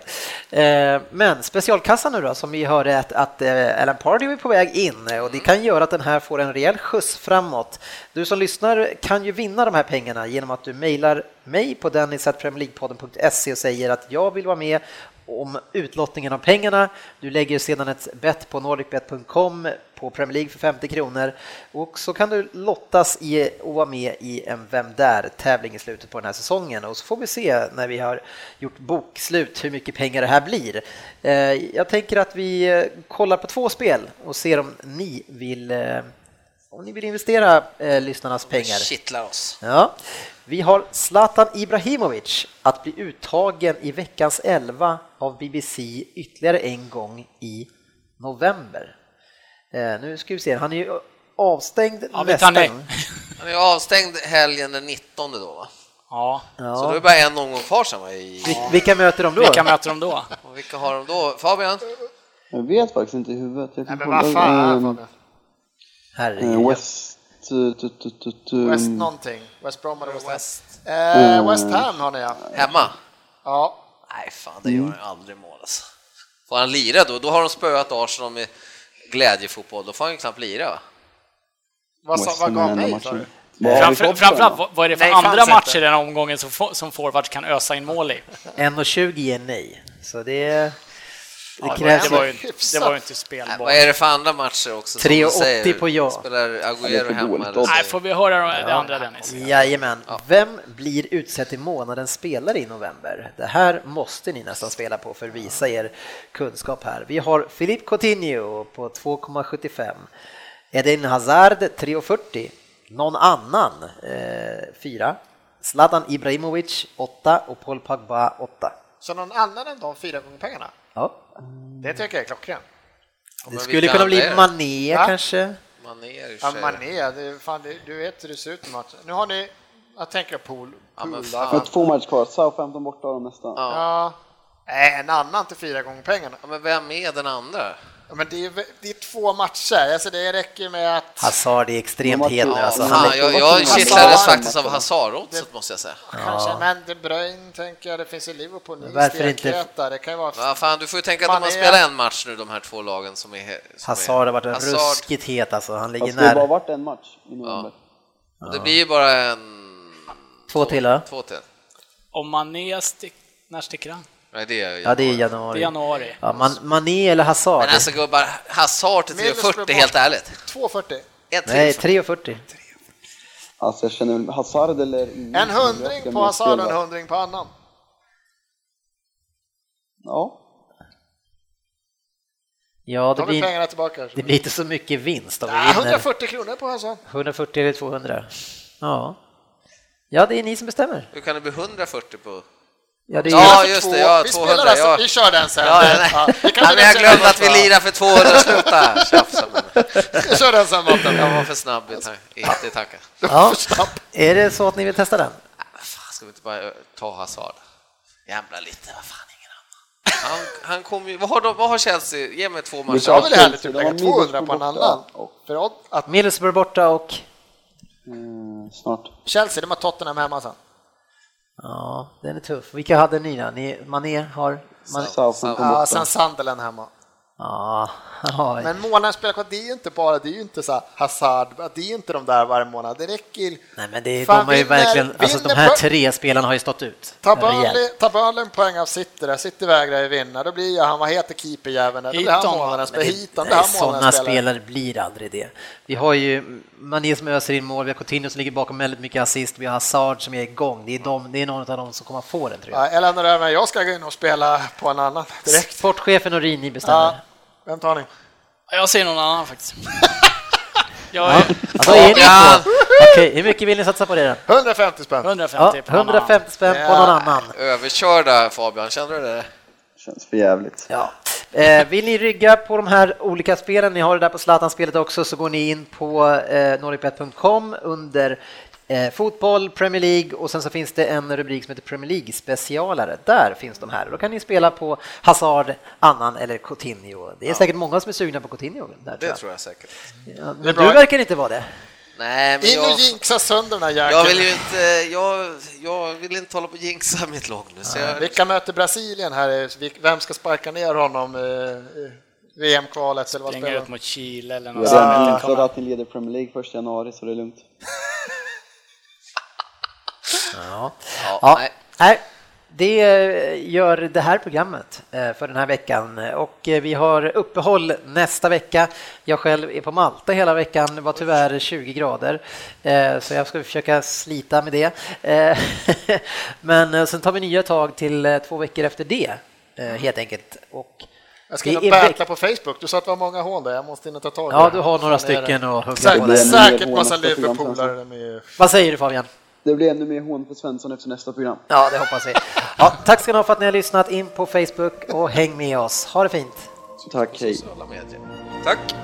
Eh, Men specialkassan nu då, som vi hörde att, att eh, Alan Pardew är på väg in och det kan göra att den här får en rejäl skjuts framåt. Du som lyssnar kan ju vinna de här pengarna genom att du mejlar mig på dennis.premierleaguepodden.se och säger att jag vill vara med om utlottningen av pengarna. Du lägger sedan ett bett på nordicbet.com på Premier League för 50 kronor och så kan du lottas i och vara med i en Vem där-tävling i slutet på den här säsongen och så får vi se när vi har gjort bokslut hur mycket pengar det här blir. Eh, jag tänker att vi eh, kollar på två spel och ser om ni vill eh, om ni vill investera eh, lyssnarnas pengar. Kittlar oss. Ja. Vi har Zlatan Ibrahimovic att bli uttagen i veckans 11 av BBC ytterligare en gång i november. Eh, nu ska vi se, han är ju avstängd Ja, nej. nästan. Han är avstängd helgen den 19 då va? Ja, Så då är det bara en omgång kvar sen va? I... Vil- Vilka möter de då? vilka möter de då? Och vilka har de då? Fabian? Jag vet faktiskt inte i huvudet. Jag Nej, kan men vad fan, Ehm? Herregud. eh, West... tu, West någonting. West Brom eller West? West. Eh, West Ham har ni ja. Hemma? Ja, Nej, fan, det gör han ju aldrig mål alltså. Får han lira då? Då har de spöat Arsenal med glädjefotboll. Då får han ju knappt lira va? vad, sa, vad gav är vi Framför, framförallt, vad- är det för Nej, andra matcher inte. i den här omgången som, som forwards kan ösa in mål i? 1,20 ger nej. Så det, det Ja, det, krävs... var ju, det var ju inte spelbart. vad är det för andra matcher också? som 3,80 du säger? på ja. Spelar för hemma? Eller. Nej, får vi höra det andra Dennis? Jajamän. Vem blir utsedd till månadens spelare i november? Det här måste ni nästan spela på för att visa er kunskap här. Vi har Philippe Coutinho på 2,75. Eden Hazard 3,40. Någon annan 4. Zlatan Ibrahimovic 8 och Paul Pogba 8. Så någon annan än de fyra gånger pengarna? Ja. Det tycker jag är klockrent. Det men skulle kunna bli? Mané Va? kanske. Mané i Ja, Mané, det är, fan, det, du vet hur det ser ut i matchen. Nu har ni, jag tänker pool, Ja, men pool. Jag har två matcher kvar. Southampton borta och nästa. Ja. Ja, nej, en annan till fyra gånger pengarna. Ja, men vem är den andra? Ja, men det är, det är två matcher, alltså det räcker med att... Hazard är extremt het nu två- alltså. Ja, jag, jag kittlades faktiskt av Hazard-oddset måste jag säga. Kanske, men De Bruyne tänker jag, det finns i Liverpool, ni Varför inte- det kan ju vara... Ja, fan, du får ju tänka att de har spelat en match nu, de här två lagen som är... Som Hazard har varit en Hazard, ruskigt het alltså. Han ligger Fast det har bara nära. varit en match i november. och Det blir ju bara en... Två till va? Två till. Om Mané stick, när sticker han? Nej, det är Ja, det är Det är januari. januari. Ja, man, Mané eller Hazard? Men alltså gubbar, Hazard till Middlesbrough 3,40 helt ärligt. 2,40. En Nej, till. 3,40. Alltså jag känner Hazard eller. En hundring på Hazard och en hundring på annan. Ja, Ja, Då det blir, pengarna tillbaka. det blir inte så mycket vinst om vi vinner. 140 kronor på sån. 140 eller 200. Ja. Ja, det är ni som bestämmer. Hur kan det bli 140 på... Ja, det är Ja, ju... just det, ja, vi 200, spelar alltså, ja. vi kör den sen. Ja, nej. Ja, vi kan men jag glömde att vi lirar för 200, sluta tjafsa. Vi kör den sen Mårten. Jag var för snabb i i. Ja. Är det så att ni vill testa den? Fan, ska vi inte bara ta Hazard? Jävla lite, vad fan, ingen annan. Han, han kom ju, vad har, de, vad har Chelsea? Ge mig två Det matcher. var väl härligt att lägga 200 på en annan. För att Middlesbrough borta och... eh, snart. Chelsea, de har Tottenham hemma sen. Ja, den är tuff. Vilka hade ni då? Ni, Mané har... Man, Southampton Ja, borta. sen Sunderland hemma. Ja, ja, Men månaden spelar kvar, det är ju inte bara, det är ju inte så här Hazard, det är inte de där varje månad. Det räcker. Nej, men det, Fan, de har ju vinner- verkligen... Alltså de vinner här på- tre spelarna har ju stått ut. Ta Rejält. Burnley, en poäng av City där, City vägrar ju vinna, då blir ju han, vad heter keeperjäveln? Då blir han månadens det är han Sådana spelare. spelare blir aldrig det. Vi har ju Mané som öser in mål, vi har Coutinho som ligger bakom väldigt mycket assist, vi har Hazard som är igång. Det är, de, det är någon av dem som kommer att få den tror jag. Ja, lämnar över, jag ska gå in och spela på en annan direkt. Sportchefen och Rini bestämmer. Ja, vem tar ni? Jag ser någon annan faktiskt. Jag Ja. är Alltså, är ni? Okej, hur mycket vill ni satsa på det då? 150 spänn. 150 Ja, på någon annan. 150 spänn på någon annan. Överkörda Fabian, kände du det? Känns för jävligt. Ja. Eh, vill ni rygga på de här olika spelen, ni har det där på Zlatan-spelet också, så går ni in på eh, nordicbet.com under eh, fotboll, Premier League och sen så finns det en rubrik som heter Premier League-specialare. Där finns de här. Då kan ni spela på Hazard, Annan eller Coutinho. Det är säkert många som är sugna på Coutinho. Där, Det jag. tror jag säkert. Ja, men du verkar inte vara det. Nej, men In och jag, jinxa sönder den här jäkeln. jag vill ju inte, jag, jag vill inte hålla på och jinxa mitt lag nu. Så jag, Vilka möter Brasilien här? Vem ska sparka ner honom VM-kvalet eller vad spelar ut mot Chile eller Jag något redan sånt. inför att ni leder Premier League första januari så det är lugnt. Ja. ja, Ja, nej. Det eh, gör det här programmet eh, för den här veckan och eh, vi har uppehåll nästa vecka. Jag själv är på Malta hela veckan, det var tyvärr 20 grader så jag ska försöka slita med det. Men sen tar vi nya tag till två veckor efter det helt enkelt. Och Jag ska och är battla på Facebook. Du sa att det var många hål där. Jag måste in och ta tag i Ja, du har några stycken att hugga på. Säkert, massa Liverpoolare med. Vad säger du Fabian? Det blir ännu mer hån på Svensson efter nästa program. Ja, det hoppas vi. Ja, tack ska ni ha för att ni har lyssnat in på Facebook och häng med oss. Ha det fint! Tack, hej! Tack!